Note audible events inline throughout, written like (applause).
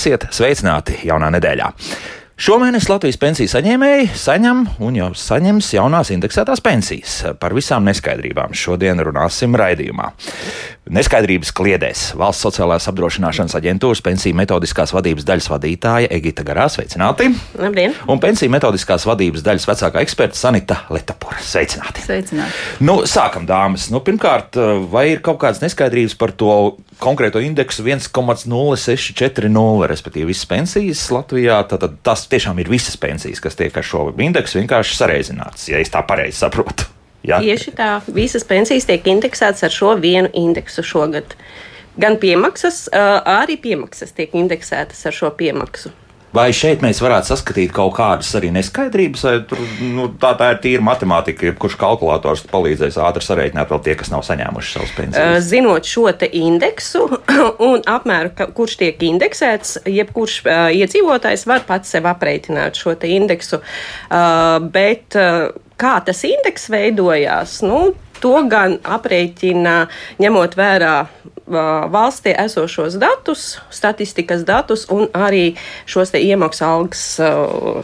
Esiet sveicināti jaunā nedēļā! Šomēnes Latvijas pensiju saņēmēji saņem un jau saņems jaunās indeksētās pensijas. Par visām neskaidrībām šodien runāsim raidījumā. Neskaidrības kliedēs valsts sociālās apdrošināšanas aģentūras pensiju metodiskās vadības daļas vadītāja Egita Garā. Sveicināti! Labdien! Un pensiju metodiskās vadības daļas vecākā eksperta Sanita Letapura. Sveicināti! Sveicināti! Nu, sākam, dāmas! Nu, pirmkārt, vai ir kaut kādas neskaidrības par to konkrēto indeksu 1,0640, respektīvi visas pensijas Latvijā? Tad tas tiešām ir visas pensijas, kas tiek ar šo indeksu vienkārši sareizināts, ja es tā pareizi saprotu. Ja? Tieši tā, visas pensijas tiek indeksētas ar šo vienu indeksu šogad. Gan piemaksas, arī piemaksas tiek indeksētas ar šo piemaksu. Vai šeit mēs varētu saskatīt kaut kādas arī neskaidrības, vai tur, nu, tā, tā ir tīra matemātika, kurš kalkulators palīdzēs ātri sarēķināt vēl tie, kas nav saņēmuši savus pensijas? Zinot šo te indeksu (coughs) un apmēru, kurš tiek indeksēts, jebkurš uh, iedzīvotājs var pats sev aprēķināt šo te indeksu. Uh, bet uh, kā tas indeks veidojās, nu, to gan aprēķina ņemot vērā valstī esošos datus, statistikas datus un arī šos iemaksu algas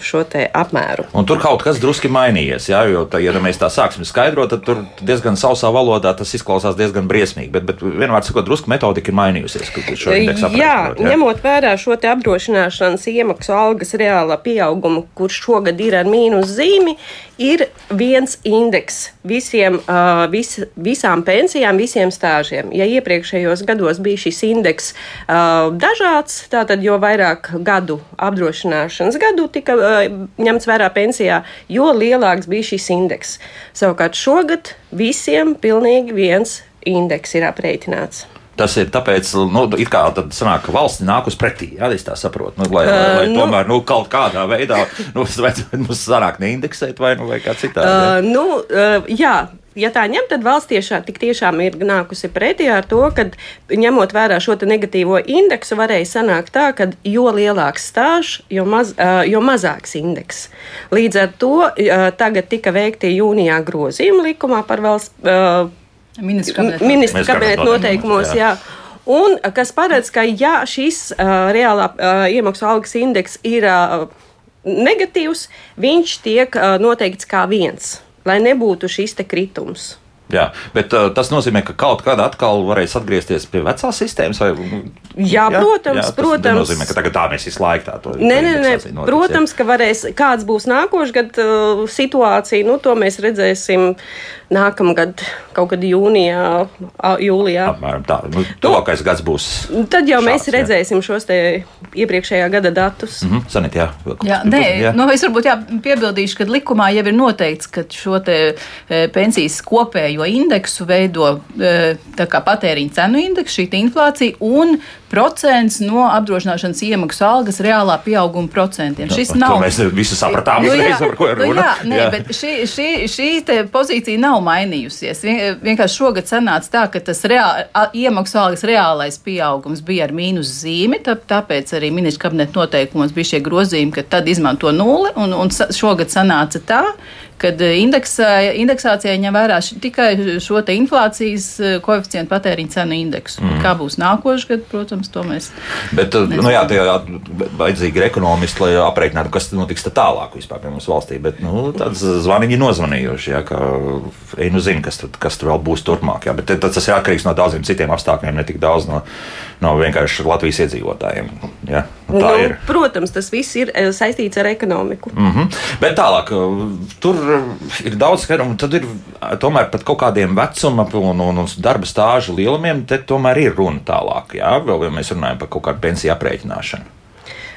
šo apmēru. Un tur kaut kas druski mainījies, jā, jo, tā, ja mēs tā sāksim skaidrot, tad tur diezgan sausā valodā tas izklausās diezgan briesmīgi, bet, bet vienmēr sakot, drusku metodika ir mainījusies. Jā, jā, ņemot vērā šo apdrošināšanas iemaksu algas reālā pieaugumu, kurš šogad ir ar mīnus zīmi, ir viens indeks visiem, vis, visām pensijām, visiem stāžiem. Ja iepriekšējos gados bija šis indeks uh, dažāds, tātad jo vairāk gadu apdrošināšanas gadu tika uh, ņemts vērā pensijā, jo lielāks bija šis indeks. Savukārt šogad visiem pilnīgi viens indeks ir aprēķināts. Tas ir tāpēc, nu, kā tad sanāk, ka valsts nāk uz pretī, jā, es tā saprotu, nu, lai, uh, lai nu, tomēr, nu, kaut kādā veidā, nu, (laughs) mums sanāk neindeksēt vai, nu, vai kā citādi. Uh, nu, uh, jā, ja tā ņem, tad valsts tiešā, tik tiešām ir nākusi pretī ar to, ka ņemot vērā šo negatīvo indeksu, varēja sanākt tā, ka jo lielāks stāžs, jo, maz, jo mazāks indeks. Līdz ar to tagad tika veikti jūnijā grozījumi likumā par valsts ministra kabineta noteikumos. Jā. Un kas paredz, ka ja šis uh, reālā uh, iemaksu algas indeks ir uh, negatīvs, viņš tiek uh, noteikts kā viens lai nebūtu šis kritums. Jā, bet uh, tas nozīmē, ka kaut kādā atkal varēs atgriezties pie vecās sistēmas. Vai, jā, jā, protams, jā, tas protams. Tas nozīmē, ka tagad tā mēs visu laiku tā to nē, nē, nē, notiks, protams, jā. ka varēs, kāds būs nākošais gads uh, situācija, nu to mēs redzēsim nākamgad, kaut kad jūnijā, jūlijā. Apmēram tā. Nu, tuvākais gads būs. Tad jau šāds, mēs redzēsim jā. šos te iepriekšējā gada datus. Mm -hmm. Sanit, jā. jā, nē, jā. Nu, es varbūt jā, piebildīšu, ka likumā jau ir noteikts, ka šo te e, pensijas kopējo indeksu veido e, patēriņa cenu indeksu, šī inflācija un procents no apdrošināšanas iemaksu algas reālā pieauguma procentiem. Šis no, nav. Mēs visi sapratām, nu, uzreiz, par ko ir nu runa. Nu, jā, nē, jā. bet šī, šī, šī pozīcija nav mainījusies. Vien, vienkārši šogad sanāca tā, ka tas reāl, iemaksu algas reālais pieaugums bija ar mīnus zīmi, tā, tāpēc arī ministra kabineta noteikumos bija šie grozījumi, ka tad izmanto nulli, un, un šogad sanāca tā, kad eh, indeksā, indeksācijai ņem vērā š, tikai šo inflācijas eh, koeficientu patēriņa cenu indeksu. Mm. Kā būs nākošais gads, protams, to mēs. Bet, eh, nu, jā, tie vajadzīgi ir ekonomisti, lai aprēķinātu, kas notiks tālāk vispār pie mums valstī. Bet nu, tāds zvaniņi nozvanījuši, jā, ka ej, nu zina, kas, tur, kas tur vēl būs turpmāk. Jā. Bet tas ir atkarīgs no daudziem citiem apstākļiem, ne tik daudz no, no vienkārši Latvijas iedzīvotājiem. Jā, nu, nu, ir. Protams, tas viss ir saistīts ar ekonomiku. Mm -hmm. Bet tālāk, tur ir daudz skaidrumu. Tad ir tomēr pat kaut kādiem vecuma un, un, un darba stāžu lielumiem, te tomēr ir runa tālāk. Jā, vēl ja mēs runājam par kaut kādu pensiju aprēķināšanu.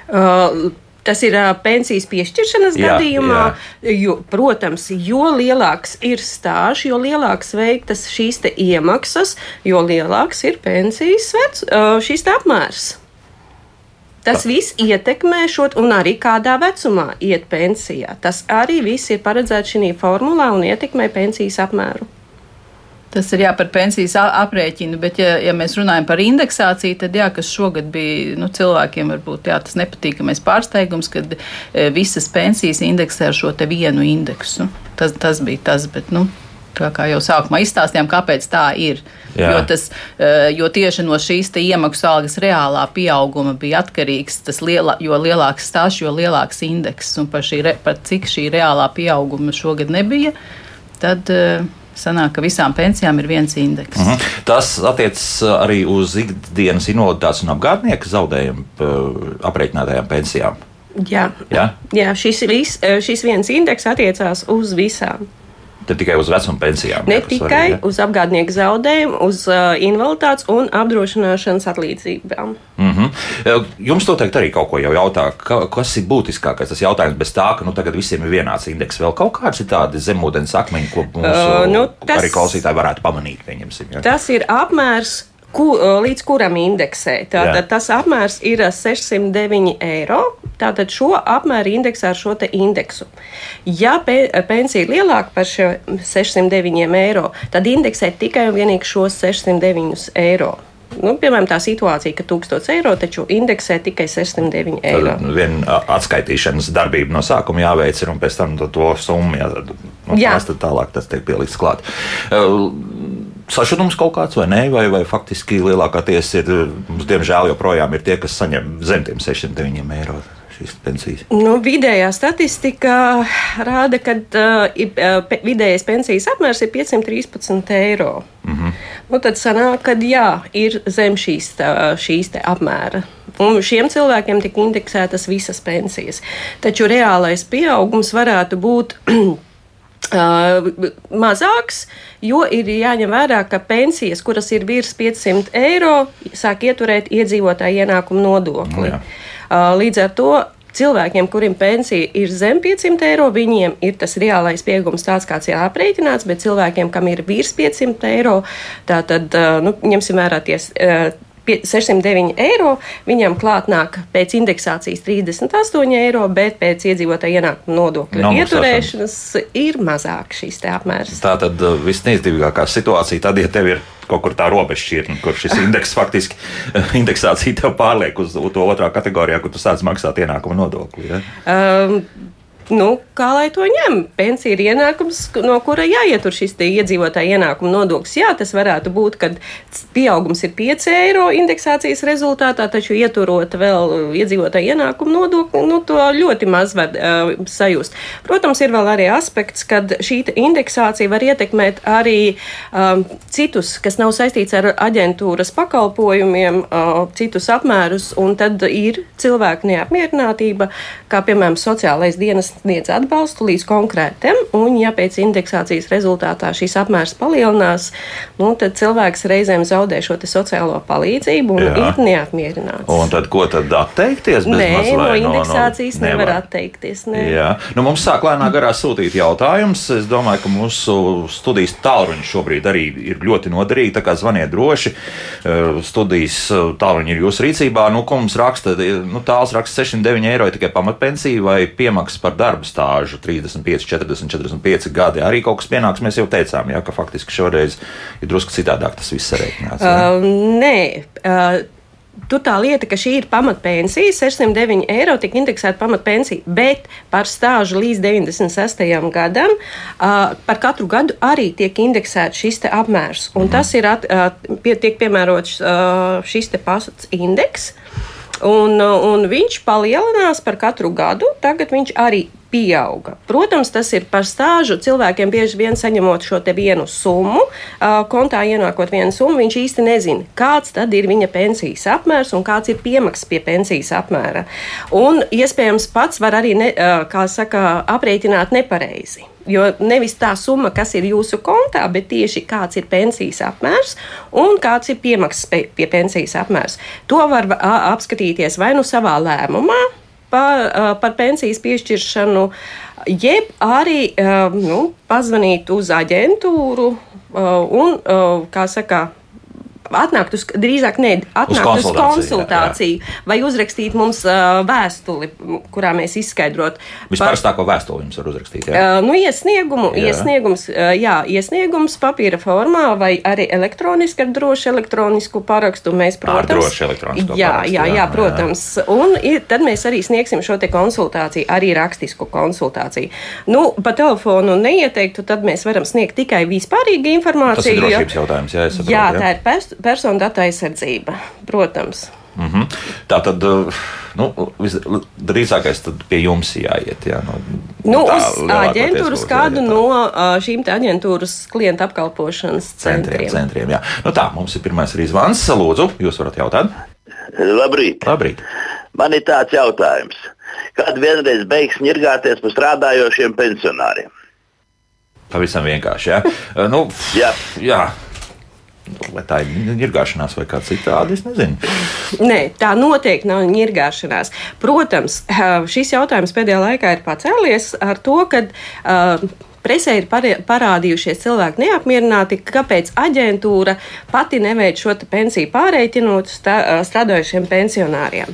Uh, Tas ir uh, pensijas piešķiršanas jā, gadījumā, jā. Jo, protams, jo lielāks ir stāsts, jo lielāks veiktas šīs iemaksas, jo lielāks ir pensijas vec, uh, šīs apmērs. Tas viss ietekmē šo, un arī kādā vecumā iet pensijā. Tas arī viss ir paredzēts šajā formulā un ietekmē pensijas apmēru. Tas ir jā, par pensijas aprēķinu, bet, ja, ja mēs runājam par indeksāciju, tad jā, kas šogad bija nu, cilvēkiem, varbūt jā, tas nepatīkamais pārsteigums, kad e, visas pensijas indeksē ar šo vienu indeksu. Tas, tas bija tas, bet nu, kā, jau sākumā izstāstījām, kāpēc tā ir. Jā. Jo, tas, eh, jo tieši no šīs iemaksu algas reālā pieauguma bija atkarīgs tas, liela, jo lielāks stāsts, jo lielāks indeks. Un par, šī, par cik šī reālā pieauguma šogad nebija, tad uh, sanāk, ka visām pensijām ir viens indeks. Mm -hmm. Tas attiecas arī uz ikdienas invaliditātes un apgādnieku zaudējumu aprēķinātajām pensijām. Jā, Jā? Jā šis, vis, šis viens indeks attiecās uz visām. Ne tikai uz vecuma pensijām. Ne jā, tikai svarīgi, ja? uz apgādnieku zaudējumu, uz uh, invaliditātes un apdrošināšanas atlīdzībām. Mm -hmm. Jums noteikti arī kaut ko jau jautā, ka, kas ir būtiskākais tas jautājums bez tā, ka nu, tagad visiem ir vienāds indeks. Vēl kaut kāds ir tādi zemūdens akmeņi, ko mūsu uh, nu, tas, arī klausītāji varētu pamanīt. Ja? Tas ir apmērs ku, līdz kuram indeksē. Tātad Jā. tas apmērs ir 609 eiro. Tātad šo apmēru indeksē ar šo indeksu. Ja pe, pensija ir lielāka par 609 eiro, tad indeksē tikai un vienīgi šos 609 eiro. Nu, piemēram, tā situācija, ka 1000 eiro taču indeksē tikai 609 eiro. Tad viena atskaitīšanas darbība no sākuma jāveic, un pēc tam to summu jā, no jā. tālāk tas tiek pielikts klāt. Uh, sašutums kaut kāds vai nē, vai, vai faktiski lielākoties ir, mums diemžēl joprojām ir tie, kas saņem zem tiem 609 eiro. Nu, vidējā statistika rāda, ka uh, vidējais pensijas apmērs ir 513 eiro. Mm -hmm. nu, tad sanāk, ka jā, ir zem šīs, tā, šīs apmēra. Un šiem cilvēkiem tika indeksētas visas pensijas. Taču reālais pieaugums varētu būt (clears throat) Uh, mazāks, jo ir jāņem vērā, ka pensijas, kuras ir virs 500 eiro, sāk ieturēt iedzīvotāju ienākumu nodokli. Nu, uh, līdz ar to cilvēkiem, kuriem pensija ir zem 500 eiro, viņiem ir tas reālais pieaugums tāds, kāds ir aprēķināts, bet cilvēkiem, kam ir virs 500 eiro, tā tad, uh, nu, ņemsim vērā ties. Uh, 609 eiro, viņam klāt nāk pēc indeksācijas 38 eiro, bet pēc iedzīvotāja ienākuma nodokļa no, ieturēšanas ir mazāk šīs apmērs. Tā tad uh, visneizdevīgākā situācija tad, ja tev ir kaut kur tā robežšķirtne, kur šis (laughs) indeks faktiski (laughs) indeksācija tev pārliek uz to otrā kategorijā, kur tu sāc maksāt ienākuma nodokli. Ja? Um, nu, kā lai to ņem? Pensija ir ienākums, no kura jāietur šis iedzīvotāja ienākuma nodoklis. Jā, tas varētu būt, kad pieaugums ir 5 eiro indeksācijas rezultātā, taču ieturot vēl iedzīvotāja ienākuma nodokli, nu, to ļoti maz var uh, sajust. Protams, ir vēl arī aspekts, kad šī indeksācija var ietekmēt arī um, citus, kas nav saistīts ar aģentūras pakalpojumiem, uh, citus apmērus, un tad ir cilvēku neapmierinātība, kā piemēram sociālais dienas sniedz atbalstu līdz konkrētam, un ja pēc indeksācijas rezultātā šīs apmērs palielinās, nu, tad cilvēks reizēm zaudē šo sociālo palīdzību un Jā. ir neapmierināts. Un tad ko tad atteikties? Nē, no indeksācijas no, no, nevar, nevar atteikties. Nē. Jā, nu, mums sāk lēnā garā sūtīt jautājumus. Es domāju, ka mūsu studijas tālruņi šobrīd arī ir ļoti noderīgi, tā kā zvaniet droši. Studijas tālruņi ir jūsu rīcībā. Nu, ko mums raksta? Nu, tāls raksta 609 eiro tikai pamatpensija vai piemaksas par darbu darba stāžu 35, 40, 45 gadi. Arī kaut kas pienāks, mēs jau teicām, ja, ka faktiski šoreiz ir drusku citādāk tas viss sarēķināts. Uh, nē. Uh, Tur tā lieta, ka šī ir pamatpensija, 609 eiro tika indeksēta pamatpensija, bet par stāžu līdz 96. gadam uh, par katru gadu arī tiek indeksēts šis apmērs. Un mm. tas ir at, uh, pie, tiek piemērots uh, šis pats indeks. Un, un viņš palielinās par katru gadu. Tagad viņš arī pieauga. Protams, tas ir par stāžu. Cilvēkiem bieži vien saņemot šo vienu summu, kontā ienākot vienu summu, viņš īsti nezina, kāds tad ir viņa pensijas apmērs un kāds ir piemaksas pie pensijas apmēra. Un iespējams pats var arī, ne, kā saka, aprēķināt nepareizi. Jo nevis tā summa, kas ir jūsu kontā, bet tieši kāds ir pensijas apmērs un kāds ir piemaksas pie pensijas apmērs. To var apskatīties vai nu savā lēmumā, par, par pensijas piešķiršanu, jeb arī nu, pazvanīt uz aģentūru un, kā saka, atnākt uz, drīzāk ne, atnākt uz konsultāciju, uz konsultāciju jā, jā. vai uzrakstīt mums uh, vēstuli, kurā mēs izskaidrot. Vispārstāko vēstuli jums var uzrakstīt. Jā, uh, nu, iesniegumu, jā. iesniegums, uh, jā, iesniegums papīra formā vai arī elektroniski ar drošu elektronisku parakstu. Mēs, protams, ar drošu elektronisku jā, parakstu. Jā, jā, jā, protams. Jā. Un ir, tad mēs arī sniegsim šo te konsultāciju, arī rakstisku konsultāciju. Nu, pa telefonu neieteiktu, tad mēs varam sniegt tikai vispārīgu informāciju. Tas ir drošības jautājums, jā, saprotu, jā, tā ir personu datu aizsardzība, protams. Mm -hmm. Tā tad nu, drīzākais pie jums jāiet. Jā, nu, nu, uz aģentūras kādu no uh, šīm aģentūras klienta apkalpošanas centriem. centriem, centriem jā. nu, tā, mums ir pirmais arī zvans. Lūdzu, jūs varat jautāt. Labrīt. Labrīt. Man ir tāds jautājums. Kad vienreiz beigs ņirgāties par strādājošiem pensionāriem? Pavisam vienkārši. Ja? nu, jā. jā. Vai tā ir ņirgāšanās vai kā citādi? Es nezinu. Nē, tā noteikti nav ņirgāšanās. Protams, šis jautājums pēdējā laikā ir pacēlies ar to, ka. Uh, Presē ir parādījušies cilvēki neapmierināti, kāpēc aģentūra pati neveic šo pensiju pārreikinot strādājušiem pensionāriem.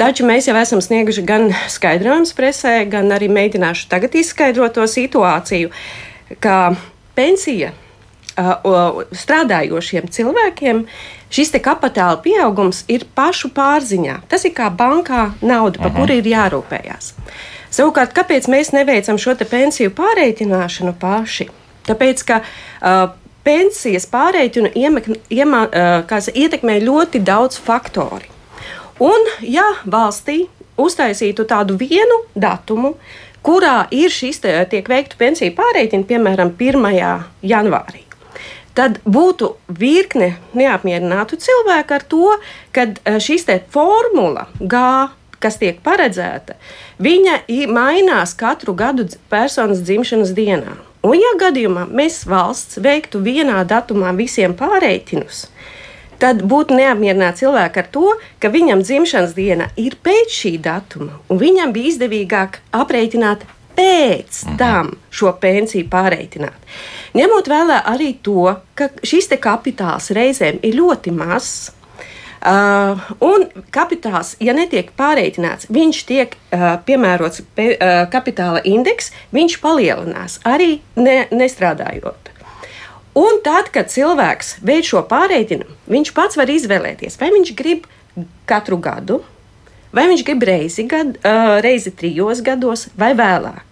Taču mēs jau esam snieguši gan skaidrojumus presē, gan arī mēģināšu tagad izskaidrot to situāciju, ka pensija strādājošiem cilvēkiem šis kapitāla pieaugums ir pašu pārziņā. Tas ir kā bankā nauda, par kuru ir jārūpējas. Savukārt, kāpēc mēs neveicam šo pensiju pārreikināšanu paši? Tāpēc, ka uh, pensijas pārreikinu uh, ietekmē ļoti daudz faktoru. Un, ja valstī uztaisītu tādu vienu datumu, kurā ir šis tiek veikta pensiju pārreikina, piemēram, 1. janvārī, tad būtu virkne neapmierinātu cilvēku ar to, ka šīs formula G kas tiek paredzēta, viņa mainās katru gadu personas dzimšanas dienā. Un, ja gadījumā mēs valsts veiktu vienā datumā visiem pārreikinus, tad būtu neapmierināti cilvēki ar to, ka viņam dzimšanas diena ir pēc šī datuma, un viņam bija izdevīgāk aprēķināt pēc mhm. tam šo pensiju pārreikināt. Ņemot vērā arī to, ka šis kapitāls reizēm ir ļoti mazs, Uh, un kapitāls, ja netiek pārreikināts, viņš tiek uh, piemērots pe, uh, kapitāla indeks, viņš palielinās arī ne, nestrādājot. Un tad, kad cilvēks veic šo pārreikinu, viņš pats var izvēlēties, vai viņš grib katru gadu, vai viņš grib reizi, gad, uh, reizi trijos gados vai vēlāk.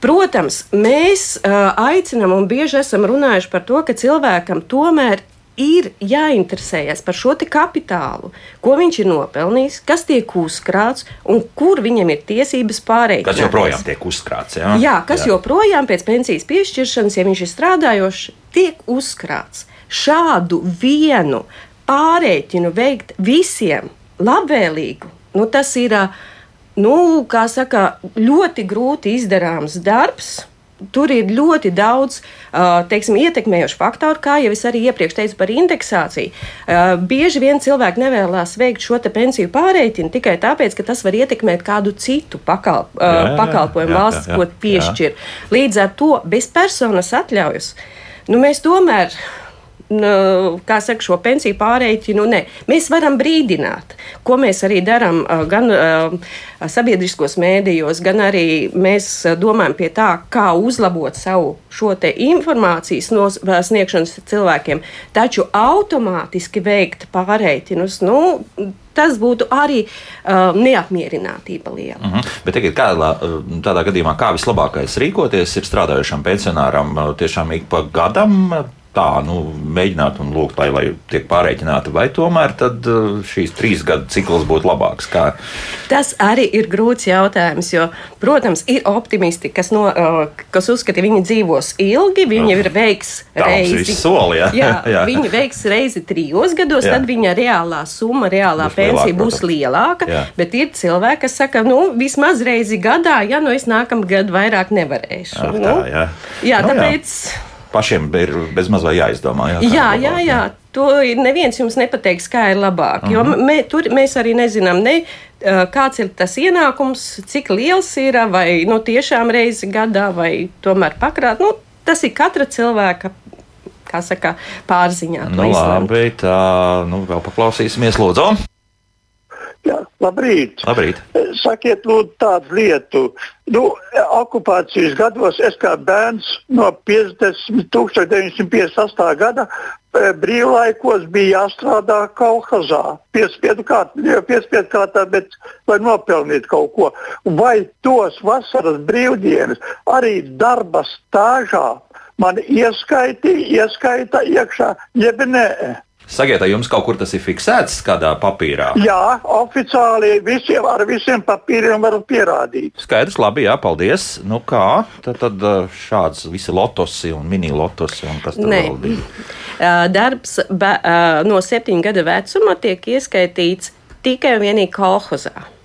Protams, mēs uh, aicinām un bieži esam runājuši par to, ka cilvēkam tomēr ir jāinteresējas par šo kapitālu, ko viņš ir nopelnījis, kas tiek uzkrāts un kur viņam ir tiesības pārējai. Kas joprojām tiek uzkrāts? Jā, jā kas jā. joprojām pēc pensijas piešķiršanas, ja viņš ir strādājošs, tiek uzkrāts. Šādu vienu pārēķinu veikt visiem labvēlīgu, nu, tas ir nu, saka, ļoti grūti izdarāms darbs Tur ir ļoti daudz teiksim, ietekmējošu faktoru, kā jau es arī iepriekš teicu par indeksāciju. Bieži vien cilvēki nevēlas veikt šo pensiju pārreitinu tikai tāpēc, ka tas var ietekmēt kādu citu pakalp, jā, jā, pakalpojumu jā, valsts, jā, jā, ko piešķir. Līdz ar to bez personas atļaujas. Nu, mēs tomēr kā saka, šo pensiju pārreikinu. Ne. Mēs varam brīdināt, ko mēs arī darām gan sabiedriskos mēdījos, gan arī mēs domājam pie tā, kā uzlabot savu šo informācijas sniegšanu cilvēkiem. Taču automātiski veikt pārreikinus. Nu, tas būtu arī uh, neapmierinātība liela. Mhm. -huh. Bet tagad, kā, tādā gadījumā, kā vislabākais rīkoties, ir strādājušam pensionāram tiešām ik pa gadam tā, nu, mēģināt un lūgt, lai, lai tiek pārreikināti, vai tomēr tad uh, šīs trīs gadu cikls būtu labāks? Kā? Tas arī ir grūts jautājums, jo, protams, ir optimisti, kas, no, uh, kas uzskata, ka viņi dzīvos ilgi, viņi ir veiks reizi. Soli, jā. jā, (laughs) jā, viņi veiks reizi trijos gados, jā. tad viņa reālā summa, reālā būs pensija lielāka, būs lielāka, jā. bet ir cilvēki, kas saka, nu, vismaz reizi gadā, ja nu es nākamgad vairāk nevarēšu. Ah, nu, tā, jā. jā, nu, tāpēc. Jā pašiem ir bezmaz vai jāizdomā. Jā, jā, jā, jā. To neviens jums nepateiks, kā ir labāk. Uh -huh. Jo mhm. mē, tur mēs arī nezinām, ne, kāds ir tas ienākums, cik liels ir, vai nu, tiešām reizi gadā, vai tomēr pakrāt. Nu, tas ir katra cilvēka kā saka, pārziņā. Nu, labi, tā, nu, vēl paklausīsimies, lūdzu. Jā, labrīt. labrīt. Sakiet, lūdzu, tādu lietu. Nu, okupācijas gados es kā bērns no 50, 1958. gada e, brīvlaikos bija jāstrādā kolhozā. Piespiedu kārtā, piespiedu kārtā, bet lai nopelnītu kaut ko. Vai tos vasaras brīvdienas arī darba stāžā man ieskaitīja, ieskaita iekšā, jeb nē? Sakiet, vai jums kaut kur tas ir fiksēts kādā papīrā? Jā, oficiāli visiem, ar visiem papīriem var pierādīt. Skaidrs, labi, jā, paldies. Nu kā, tad, tad šāds visi lotosi un mini lotosi un kas tur vēl bija? (laughs) Darbs be, no septiņu gadu vecuma tiek ieskaitīts tikai un vienīgi kolhozā.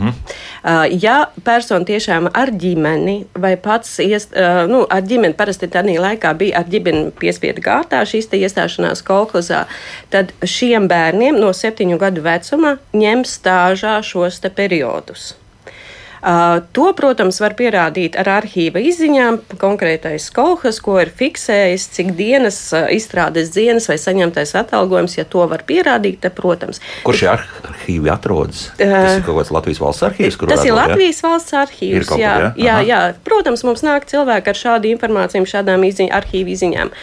Uh, ja persona tiešām ar ģimeni vai pats iest, nu, ar ģimeni, parasti tādā laikā bija ar ģimeni piespiedu kārtā šīs iestāšanās kolhozā, tad šiem bērniem no septiņu gadu vecuma ņem stāžā šos periodus. To, protams, var pierādīt ar arhīva izziņām. Konkrētais kolhas, ko ir fiksējis, cik dienas izstrādes dienas vai saņemtais atalgojums, ja to var pierādīt, tad, protams. Kur šie arhīvi atrodas? Tas ir kaut kāds Latvijas valsts arhīvs, kur Tas ir būt, Latvijas valsts arhīvs. Kaut jā, jā? jā, Aha. jā. Protams, mums nāk cilvēki ar šādu informāciju, šādām izziņ, arhīvu izziņām.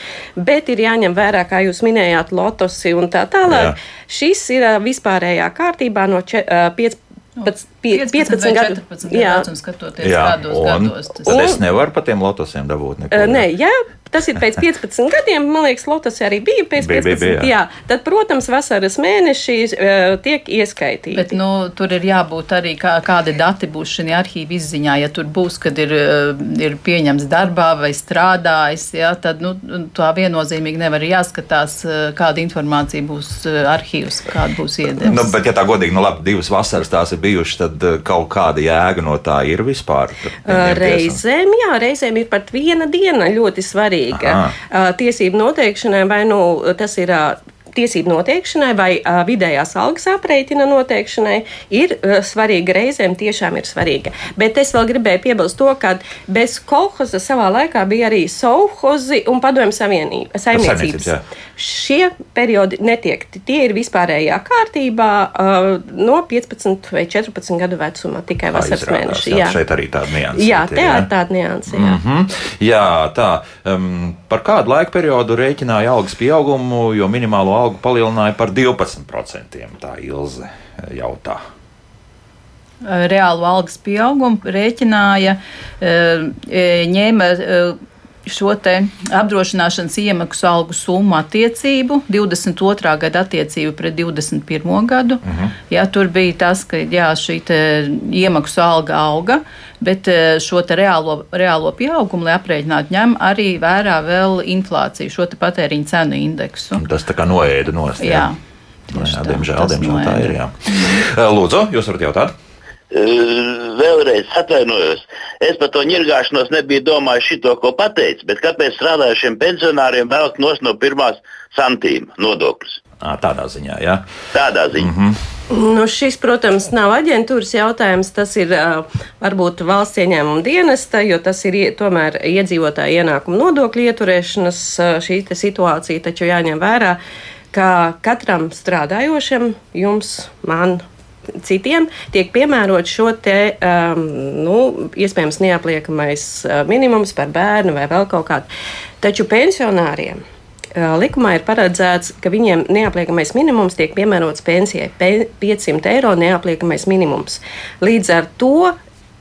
Bet ir jāņem vērā, kā jūs minējāt, lotosi un tā tālāk. Jā. Šis ir vispārējā kārtībā no 15. Pēc, pie, 15 vai 14 jā, gadu skatoties Jā, gados, un gados. tas- tad Un- es nevaru par tiem lotosiem dabūt neko. Nē, jā, tas ir pēc 15 gadiem. Man liekas, Lotus arī bija pēc Bija, 15. bija, jā. jā, tad, protams, vasaras mēnešī uh, tiek ieskaitīti. Bet nu, tur ir jābūt arī kā, kādi dati būs šajā arhīva izziņā. Ja tur būs, kad ir, eh, ir pieņemts darbā vai strādājis, ja, tad nu, tā viennozīmīgi nevar jāskatās, eh, kāda informācija būs eh, arhīvs, kāda būs iedevis. Nu, bet, ja tā godīgi, nu labi, divas vasaras tās ir bijušas, tad kaut kāda jēga no tā ir vispār. Reizēm, jā, reizēm ir pat viena diena ļoti svarīga. Aha. Uh, Tiesību noteikšanai, vai nu tas ir tiesību noteikšanai vai uh, vidējās algas aprēķina noteikšanai, ir uh, svarīga. Reizēm tiešām ir svarīga. Bet es vēl gribēju piebilst to, ka bez kolhoza savā laikā bija arī sovhozi un padomju saimniecības, jā. Šie periodi netiek, tie ir vispārējā kārtībā uh, no 15 vai 14 gadu vecuma tikai Tā vasaras izrādās, mēneši. jā, šeit arī tāda nianse. Jā, te ir tāda nianse. Jā. Mm. Mhm. Jā, tā. Um, par kādu laika periodu rēķināja algas pieaugumu, jo minimālo algu palielināja par 12%? Tā Ilze jautā. reālu algas pieaugumu rēķināja, eh, ņēma eh, šo apdrošināšanas iemaksu algu summu attiecību, 22. gada attiecību pret 21. gadu. Uh -huh. Jā, tur bija tas, ka jā, šī iemaksu alga auga, bet eh, šo reālo, reālo pieaugumu, lai aprēķinātu, ņem arī vērā vēl inflāciju, šo patēriņu cenu indeksu. Tas tā kā noēda nost. Jā. jā, tieši jā tā, diemžēl, diemžēl tā noēda. ir. Jā. Lūdzu, jūs varat jautāt? Vēlreiz atvainojos. Es par to ņirgāšanos nebiju domājis šito, ko pateicu, bet kāpēc strādājušiem pensionāriem velk nos no pirmās santīma nodokļus? À, tādā ziņā, jā. Tādā ziņā. Mm -hmm. Nu, šis, protams, nav aģentūras jautājums. Tas ir varbūt valsts ieņēmuma dienesta, jo tas ir tomēr iedzīvotāja ienākuma nodokļu ieturēšanas šī situācija. Taču jāņem vērā, ka katram strādājošam, jums, man, citiem, tiek piemērots šo te, um, nu, iespējams, neapliekamais uh, minimums par bērnu vai vēl kaut kādu. Taču pensionāriem Uh, Likumā ir paredzēts, ka viņiem neapliekamais minimums tiek piemērots pensijai pe 500 eiro neapliekamais minimums. Līdz ar to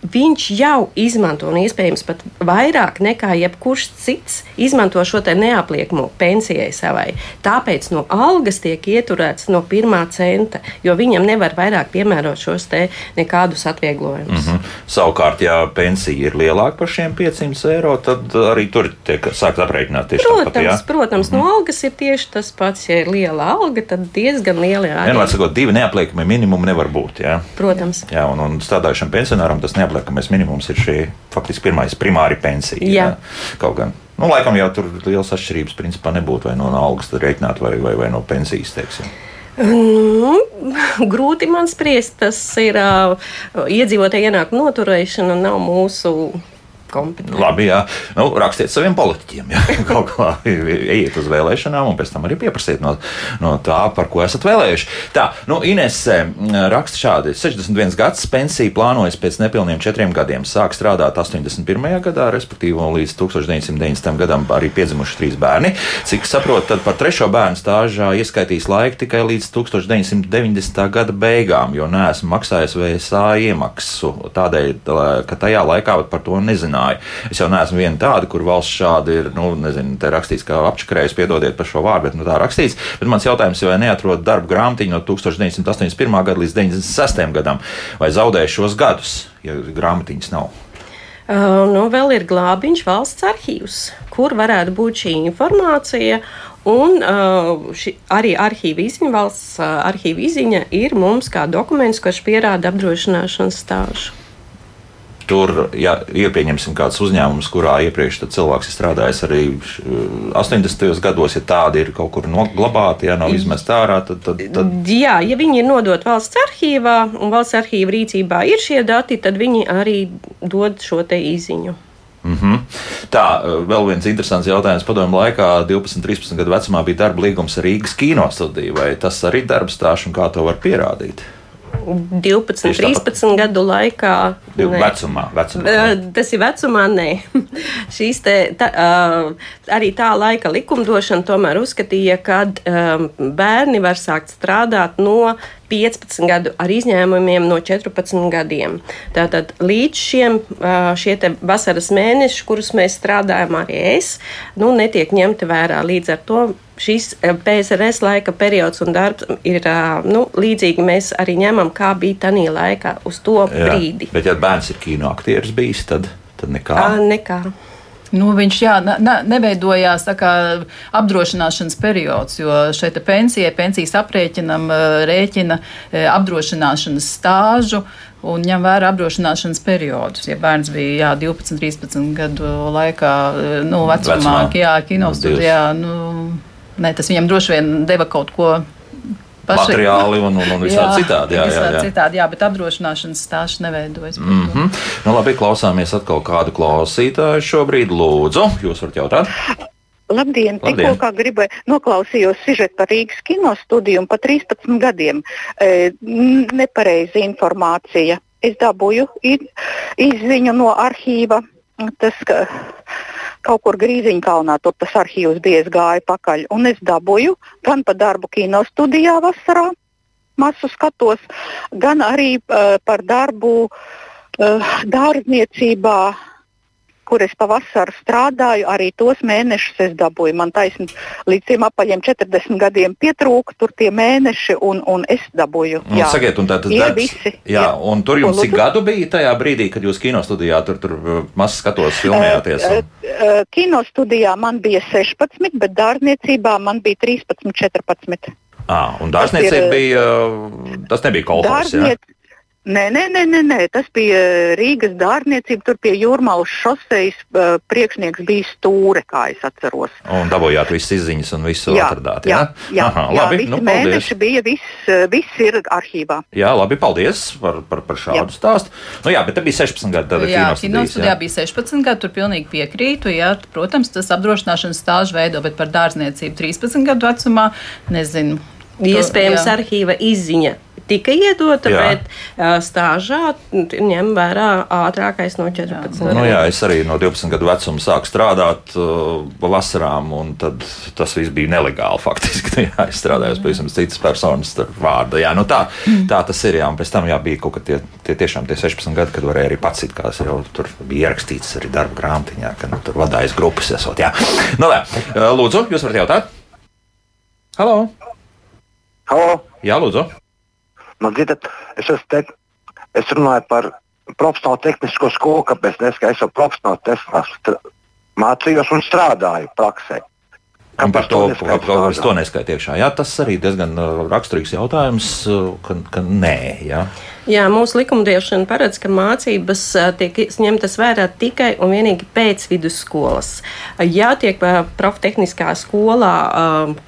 viņš jau izmanto, un iespējams pat vairāk nekā jebkurš cits, izmanto šo neapliekamo pensijai savai. Tāpēc no algas tiek ieturēts no pirmā centa, jo viņam nevar vairāk piemērot šos te nekādus atvieglojumus. Mm -hmm. Savukārt, ja pensija ir lielāka par šiem 500 eiro, tad arī tur tiek sākt aprēķināt tieši Protams, tāpat. Jā? protams, no algas ir tieši tas pats. Ja ir liela alga, tad diezgan liela arī. Vienmēr sakot, divi neapliekami minimumi nevar būt. Jā, Protams. jā un, un strādājušam pensionāram tas neapliekamais minimums ir šī faktiski pirmais primāri pensija. Jā. Kaut gan. Nu, laikam jau tur liels atšķirības principā nebūtu vai no algas rēķināt vai, vai, vai no pensijas. Teiksim. Nu, grūti man spriest. Tas ir uh, iedzīvotāju ienākumu noturēšana, nav mūsu kompetenti. Labi, jā. Nu, rakstiet saviem politiķiem, ja (laughs) kaut kā ejiet uz vēlēšanām, un pēc tam arī pieprasiet no, no tā, par ko esat vēlējuši. Tā, nu, Inese raksta šādi: 61 gads pensija plānojas pēc nepilniem četriem gadiem. Sāk strādāt 81. gadā, respektīvi līdz 1990. gadam arī piedzimuši trīs bērni. Cik saprotu, tad par trešo bērnu stāžā ieskaitīs laiku tikai līdz 1990. gada beigām, jo neesmu maksājis VSA iemaksu. Tādēļ, ka tajā laikā par to nezināju zināju. Es jau neesmu viena tāda, kur valsts šādi ir, nu, nezinu, te rakstīts, kā apčakarējis, piedodiet par šo vārdu, bet nu, tā rakstīts. Bet mans jautājums ir, vai neatrod darba grāmatiņu no 1981. gada līdz 96. gadam, vai zaudēju šos gadus, ja grāmatiņas nav? Uh, nu, vēl ir glābiņš valsts arhīvs, kur varētu būt šī informācija. Un uh, ši, arī arhīva izziņa, valsts uh, arhīva izziņa ir mums kā dokuments, kurš pierāda apdrošināšanas stāžu tur, ja iepieņemsim kāds uzņēmums, kurā iepriekš cilvēks ir strādājis arī 80. gados, ja tādi ir kaut kur noglabāti, ja nav izmest ārā, tad, tad, tad... Jā, ja viņi ir nodot valsts arhīvā un valsts arhīva rīcībā ir šie dati, tad viņi arī dod šo te īziņu. Mm -hmm. Tā, vēl viens interesants jautājums. Padomju laikā, 12, 13 gadu vecumā, bija darba līgums ar Rīgas kinostudiju. Vai tas arī darbs stāsts un kā to var pierādīt? 12, 13 gadu laikā. Vecumā, vecumā. Tas ir vecumā, nē. (laughs) Šīs te, tā, arī tā laika likumdošana tomēr uzskatīja, ka bērni var sākt strādāt no 15 gadu ar izņēmumiem no 14 gadiem. Tātad līdz šiem šie vasaras mēneši, kurus mēs strādājam arī es, nu, netiek ņemti vērā. Līdz ar to šis PSRS laika periods un darbs ir nu, līdzīgi. Mēs arī ņemam, kā bija tajā laikā uz to Jā, brīdi. Bet, ja bērns ir kino aktieris bijis, tad, tad nekā. À, nekā. Nu, viņš jā, ne, neveidojās kā, apdrošināšanas periods, jo šeit pensijai, pensijas aprēķinam rēķina apdrošināšanas stāžu un ņem vērā apdrošināšanas periodus. Ja bērns bija jā, 12, 13 gadu laikā, nu, vecumā, vecumā. jā, kinostudijā, nu, ne, tas viņam droši vien deva kaut ko paši, materiāli un, un, un visādi citādi. Jā, jā, jā. citādi, jā, bet apdrošināšanas stāsts neveidojas. Mm -hmm. nu, labi, klausāmies atkal kādu klausītāju šobrīd. Lūdzu, jūs varat jautāt. Labdien! Tikko kā gribēju, noklausījos sižetu par Rīgas kino studiju un pa 13 gadiem. E, nepareiza informācija. Es dabūju izziņu no arhīva. Tas, ka, kaut kur Grīziņkalnā, tur tas arhīvs bija, es gāju pakaļ. Un es dabūju gan pa darbu kino studijā vasarā, masu skatos, gan arī uh, par darbu uh, dārzniecībā kur es pavasarī strādāju, arī tos mēnešus es dabūju. Man taisnība līdz tiem apaļiem 40 gadiem pietrūka tur tie mēneši, un, un es dabūju. Nu, jā, sakiet, un tā tas darbs. Visi, jā, jā, un tur jums cik gadu bija tajā brīdī, kad jūs kino studijā tur, tur uh, maz skatos filmējāties? Un... Uh, uh, kino studijā man bija 16, bet dārzniecībā man bija 13, 14. À, un dārzniecība bija, tas nebija kolhos, jā? Nē, nē, nē, nē, nē, tas bija Rīgas dārniecība. Tur pie Jūrmālas šoseis uh, priekšnieks bija stūre, kā es atceros. Un dabūjāt visas izziņas un visu jā, atradāt. Jā, jā, jā, Aha, jā labi, visi nu, mēneši bija, viss, viss ir arhīvā. Jā, labi, paldies par, par, par šādu jā. stāstu. Nu jā, bet te bija 16 gadi. Tad jā, kinostudijā bija 16 gadi, tur pilnīgi piekrītu. Jā, protams, tas apdrošināšanas stāžu veido, bet par dārzniecību 13 gadu vecumā nezinu. Iespējams, arhīva izziņa tika iedota, jā. bet stāžā ņem vērā ātrākais no 14 gadiem. Nu, jā, es arī no 12 gadu vecuma sāku strādāt uh, vasarām, un tas viss bija nelegāli (laughs) faktiski. jā, es strādāju pie citas personas vārda. Jā, nu tā, tā tas ir. Jā, un pēc tam jā, bija kaut kādi tie, tie tiešām tie 16 gadi, kad varēja arī pats it kā jau tur bija ierakstīts arī darba grāmatiņā, ka nu, tur vadājas grupas esot. Jā. Nu, lē, lūdzu, jūs varat jautāt? Halo! Halo! Jā, lūdzu! Man dzirdat, es, te, es runāju par profesionālu tehnisko skolu, kāpēc es jau profesionāli tehniski mācījos un strādāju praksē. Un par to, to, to neskaitu iekšā. Jā, tas arī diezgan raksturīgs jautājums, ka, ka nē. Jā. Jā, mūsu likumdošana paredz, ka mācības tiek ņemtas vērā tikai un vienīgi pēc vidusskolas. Ja tiek profitehniskā skolā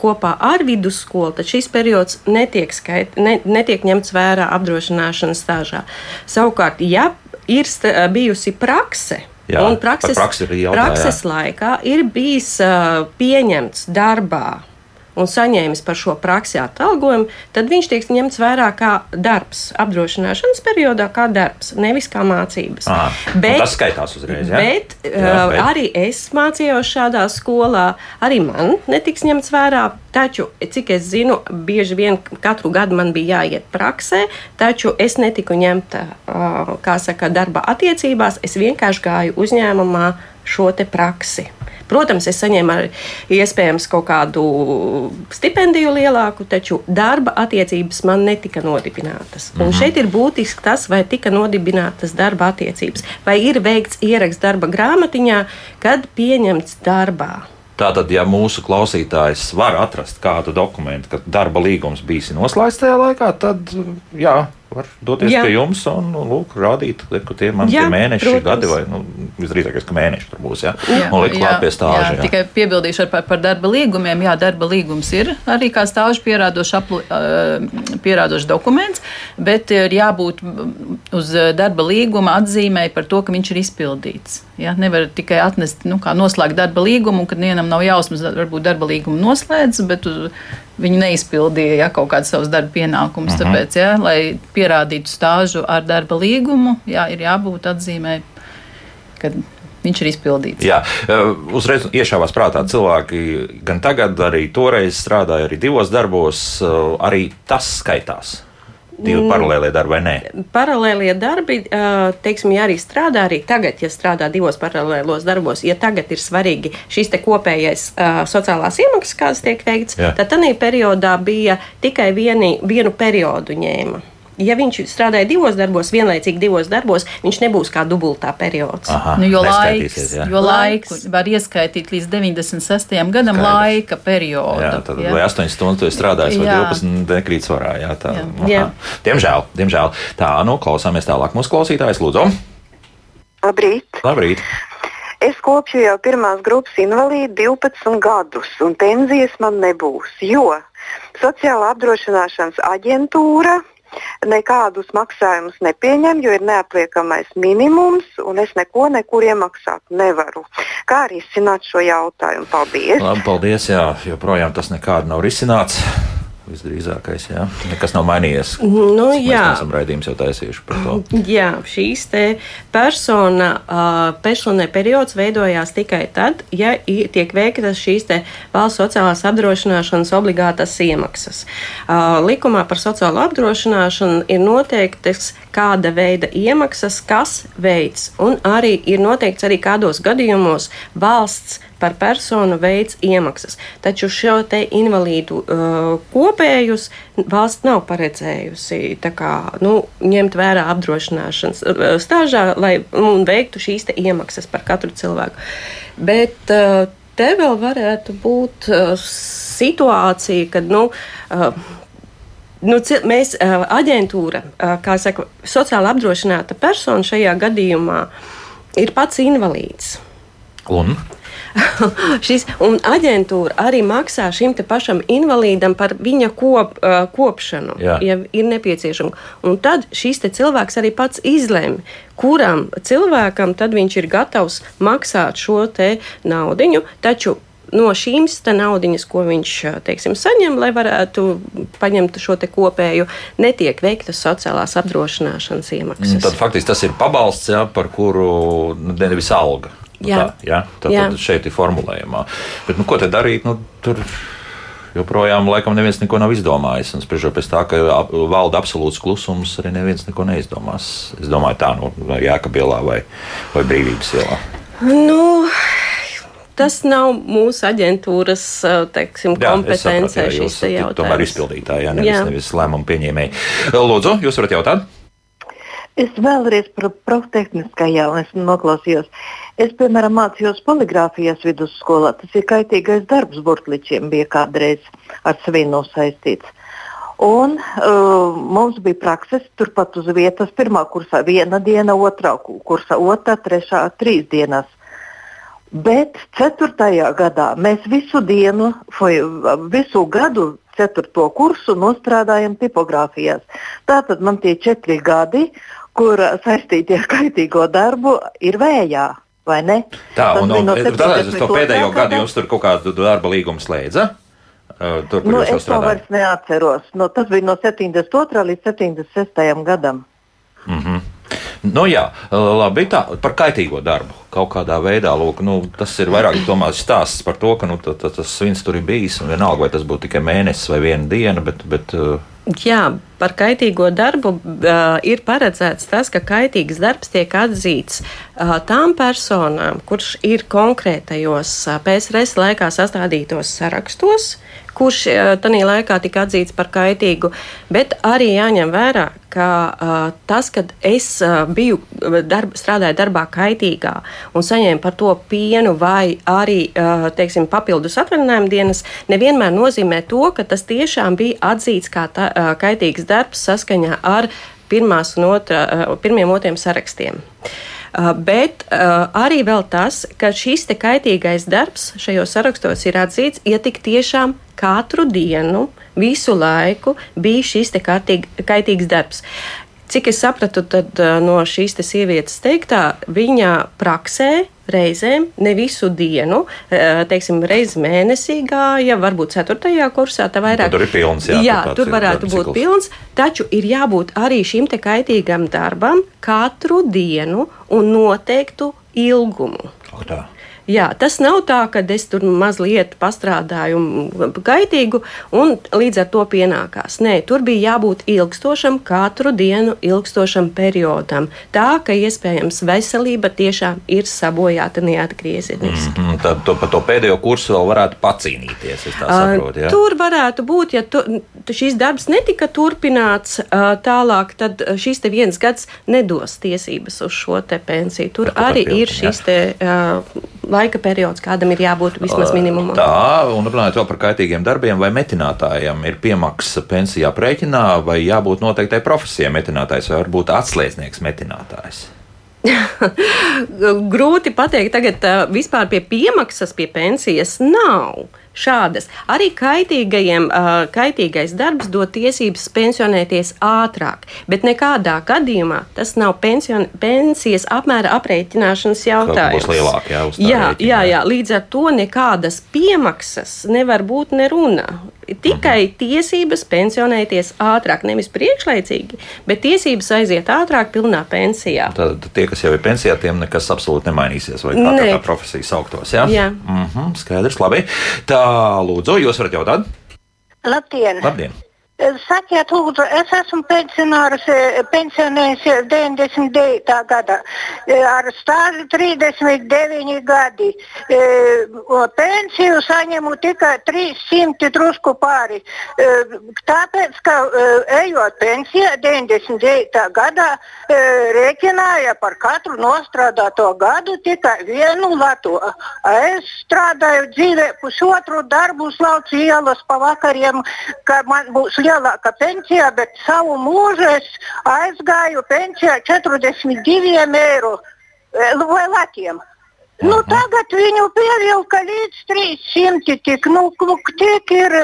kopā ar vidusskolu, tad šis periods netiek, skait, ne, netiek ņemts vērā apdrošināšanas stāžā. Savukārt, ja ir bijusi prakse, Jā, un prakses, prakses laikā ir bijis uh, pieņemts darbā un saņēmis par šo praksi atalgojumu, tad viņš tiek ņemts vērā kā darbs, apdrošināšanas periodā, kā darbs, nevis kā mācības. Aha, bet, tas skaitās uzreiz. Ja? Bet, jā, bet arī es mācījos šādā skolā, arī man netiks ņemts vērā. Taču, cik es zinu, bieži vien katru gadu man bija jāiet praksē, taču es netiku ņemta, kā saka, darba attiecībās. Es vienkārši gāju uzņēmumā šo praksi. Protams, es saņēmu arī iespējams kaut kādu stipendiju lielāku, taču darba attiecības man netika nodibinātas. Un mm -hmm. šeit ir būtiski tas, vai tika nodibinātas darba attiecības, vai ir veikts ieraksts darba grāmatiņā, kad pieņemts darbā. Tātad, ja mūsu klausītājs var atrast kādu dokumentu, ka darba līgums bijis noslēgts tajā laikā, tad jā, var doties jā. pie jums un nu, lūk, rādīt, ka tie man jā, tie mēneši, protams. gadi vai nu, visdrīzākais, ka mēneši tur būs. Jā, jā. un likt klāt pie stāža. Jā, jā. Tikai piebildīšu par, par darba līgumiem. Jā, darba līgums ir arī kā stāžu pierādošs, apli, pierādošs dokuments, bet ir jābūt uz darba līguma atzīmēji par to, ka viņš ir izpildīts. Ja, nevar tikai atnest, nu, kā noslēgt darba līgumu, un kad vienam nav jausmas, varbūt darba līgumu noslēdz, bet uz, viņi neizpildīja ja, kaut kādus savus darba pienākumus. Uh mhm. -huh. Tāpēc, ja, lai pierādītu stāžu ar darba līgumu, jā, ir jābūt atzīmē, ka viņš ir izpildīts. Jā, uzreiz iešāvās prātā cilvēki gan tagad, arī toreiz strādāja arī divos darbos, arī tas skaitās divi mm. paralēlie darbi vai nē? Paralēlie darbi, teiksim, ja arī strādā, arī tagad, ja strādā divos paralēlos darbos, ja tagad ir svarīgi šis te kopējais sociālās iemaksas, kādas tiek veikts, Jā. tad tādā periodā bija tikai vieni, vienu periodu ņēma ja viņš strādāja divos darbos, vienlaicīgi divos darbos, viņš nebūs kā dubultā periods. Aha, nu, jo laiks, jā. jo laiks var ieskaitīt līdz 96. gadam Skaidrs. laika periodu. Jā, tad jā. vai 8 stundas strādājis, vai jā. 12 nekrīt svarā. Jā, tā, jā. Jā. Diemžēl, diemžēl. Tā, nu, klausāmies tālāk mūsu klausītājs, lūdzu. Labrīt! Labrīt. Es kopšu jau pirmās grupas invalīdu 12 gadus, un pensijas man nebūs, jo Sociāla apdrošināšanas aģentūra nekādus maksājumus nepieņem, jo ir neapliekamais minimums, un es neko nekur iemaksāt nevaru. Kā arī izsināt šo jautājumu? Paldies! Labi, paldies, jā, joprojām tas nekādu nav risināts visdrīzākais. Jā. Nekas nav mainījies. Nu, jā, mēs esam raidījums jau taisījuši par to. (laughs) Jā, šīs te persona, personai periods veidojās tikai tad, ja tiek veiktas šīs te valsts sociālās apdrošināšanas obligātas iemaksas. Likumā par sociālo apdrošināšanu ir noteiktas, kāda veida iemaksas, kas veids, un arī ir noteikts arī kādos gadījumos valsts par personu veids iemaksas. Taču šo te invalīdu uh, kopējus valsts nav paredzējusi kā, nu, ņemt vērā apdrošināšanas uh, stāžā, lai veiktu šīs iemaksas par katru cilvēku. Bet uh, te vēl varētu būt uh, situācija, kad nu, uh, Nu, mēs, uh, aģentūra, uh, kā saka, sociāli apdrošināta persona šajā gadījumā ir pats invalīds. Un? (laughs) Šis, un aģentūra arī maksā šim pašam invalīdam par viņa kop, uh, kopšanu, Jā. ja ir nepieciešama. Un tad šis cilvēks arī pats izlemj, kuram cilvēkam tad viņš ir gatavs maksāt šo naudu. Taču no šīm naudas, ko viņš teiksim, saņem, lai varētu paņemt šo kopēju, netiek veiktas sociālās apdrošināšanas iemaksas. Tad faktiski tas ir pabalsts, jā, par kuru nu, nevis alga. Nu, jā. Tā, jā? Tad, jā. tad šeit ir formulējumā. Bet, nu, ko tad darīt? Nu, tur joprojām laikam neviens neko nav izdomājis. Un spriežot pēc tā, ka valda absolūts klusums, arī neviens neko neizdomās. Es domāju, tā nu, Jēkabielā vai, vai Brīvības ielā. Nu. Tas nav mūsu aģentūras teiksim, kompetencē šis jautājums. Tomēr izpildītāji, jā, nevis, jā. nevis lēmumu pieņēmēji. Lūdzu, jūs varat jautāt? Es vēlreiz par proftehniskajām esmu noklausījos. Es, piemēram, mācījos poligrāfijas vidusskolā. Tas ir kaitīgais darbs burtličiem, bija kādreiz ar svinu saistīts. Un uh, mums bija prakses turpat uz vietas. Pirmā kursā viena diena, otrā kursā otrā, trešā trīs dienas. Bet ceturtajā gadā mēs visu dienu, visu gadu ceturto kursu nostrādājam tipogrāfijās. Tātad man tie četri gadi, kur saistītie ar kaitīgo darbu ir vējā. Vai ne? Tā, un, un, no tas to pēdējo gadu jums tur kaut kādu darba līgumu slēdza? Tur, nu, es to vairs neatceros. No, tas bija no 72. līdz 76. gadam. Mm -hmm. Nu, jā, labi, tā par kaitīgo darbu. Kaut kādā veidā, lūk, nu, tas ir vairāk domāts stāsts par to, ka nu, tā, tā, tas svins tur ir bijis. Vienalga, vai tas būtu tikai mēnesis vai viena diena, bet, bet Jā, par kaitīgo darbu ir paredzēts tas, ka kaitīgs darbs tiek atzīts tām personām, kurš ir konkrētajos PSRS laikā sastādītos sarakstos, kurš tajā laikā tika atzīts par kaitīgu, bet arī jāņem vērā, ka tas, kad es biju darba, strādāju darbā kaitīgā un saņēmu par to pienu vai arī teiksim, papildus atvaļinājumu dienas, nevienmēr nozīmē to, ka tas tiešām bija atzīts kā tā, kaitīgs darbs saskaņā ar pirmās un otrā, uh, pirmiem otriem sarakstiem. Uh, bet uh, arī tas, ka šis kaitīgais darbs šajos sarakstos ir atzīts, ja tik tiešām katru dienu, visu laiku bija šis kārtīgi, kaitīgs darbs. Cik es sapratu no šīs te sievietes teiktā, viņa praksē reizēm, ne visu dienu, teiksim, reizi mēnesī gāja, varbūt ceturtajā kursā. Tā vairāk, tur ir pilns, jā, jā tur varētu būt cikls. pilns, taču ir jābūt arī šim te kaitīgam darbam katru dienu un noteiktu ilgumu. O, tā. Jā, tas nav tā, ka es tur mazliet pastrādāju gaitīgu un līdz ar to pienākās. Nē, tur bija jābūt ilgstošam, katru dienu ilgstošam periodam. Tā, ka iespējams veselība tiešām ir sabojāta neatgriezeniski. Mm -hmm, tad to, par to pēdējo kursu vēl varētu pacīnīties. Saprotu, ja? Tur varētu būt, ja tu, šīs darbs netika turpināts tālāk, tad šis te viens gads nedos tiesības uz šo te pensiju. Tur arī ir šis te. Uh, laika periods, kādam ir jābūt vismaz minimumam. Tā, un runājot vēl par kaitīgiem darbiem, vai metinātājam ir piemaksa pensijā aprēķinā, vai jābūt noteiktai profesijai metinātājs, vai varbūt atslēdznieks metinātājs? (laughs) Grūti pateikt, tagad vispār pie piemaksas, pie pensijas nav šādas. Arī kaitīgajiem, kaitīgais darbs dod tiesības pensionēties ātrāk, bet nekādā gadījumā tas nav pension, pensijas apmēra aprēķināšanas jautājums. Lielāk, jā, jā, jā, jā, līdz ar to nekādas piemaksas nevar būt neruna. Tikai mhm. tiesības pensionēties ātrāk, nevis priekšlaicīgi, bet tiesības aiziet ātrāk, pilnā pensijā. Tad tie, kas jau ir pensijā, tiem nekas absolūti nemainīsies, vai kā ne. tā profesija sauktos. Jā, jā. Mm -hmm, skaidrs, labi. Tā, lūdzu, jūs varat jautāt? Labdien! Labdien. Sakiet, lūdzu, es esmu pensionārs, e, pensionējies 99. gadā, e, ar stāžu 39 gadi. E, pensiju saņemu tikai 300 drusku pāri. Tāpēc, ka ejot pensijā 99. gadā, rēķināja par katru nostrādāto gadu tikai vienu latu. Es strādāju dzīvē pusotru darbu slauci ielas pa vakariem, ka man būs lielāka pensija, bet savu mūžu es aizgāju pensijā 42 eiro vai latiem. Nu, tagad viņu pievilka līdz 300. Tik, nu, tik ir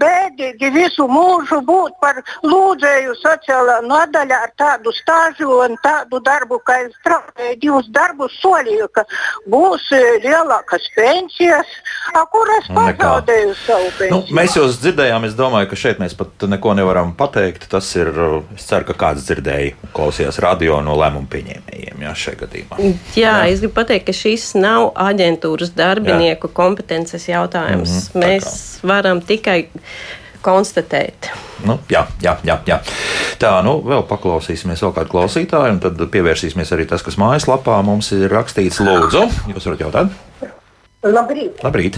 bēdīgi visu mūžu būt par lūdzēju sociālā nodaļā ar tādu stāžu un tādu darbu, kā es strādāju divus darbus, solīju, ka būs e, lielākas pensijas, a, kur es nu, pazaudēju Nekā. savu nu, pensiju. Nu, mēs jau dzirdējām, es domāju, ka šeit mēs pat neko nevaram pateikt. Tas ir, es ceru, ka kāds dzirdēja, klausījās radio no lēmumu pieņēmējiem jā, šajā gadījumā. Jā, jā, es gribu pateikt, ka šīs nav aģentūras darbinieku Jā. kompetences jautājums. Mm -hmm, Mēs varam tikai konstatēt. Nu, jā, jā, jā, jā. Tā, nu, vēl paklausīsimies vēl kādu klausītāju, un tad pievērsīsimies arī tas, kas mājaslapā mums ir rakstīts. Lūdzu, jūs varat jautāt? Labrīt! Labrīt.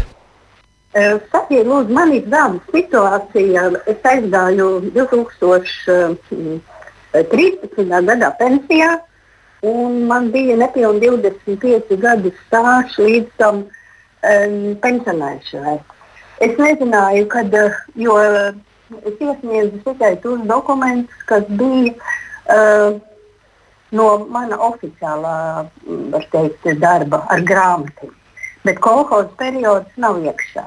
Sakiet, lūdzu, man ir tāda situācija. Es aizgāju 2013. gadā pensijā, un man bija nepilnīgi 25 gadu stāsts līdz tam um, pensionēšanai. Es nezināju, kad, uh, jo es iesniedzu tikai tos dokumentus, kas bija uh, no mana oficiālā teikt, darba ar grāmatām. Bet kolekcijas periods nav iekšā.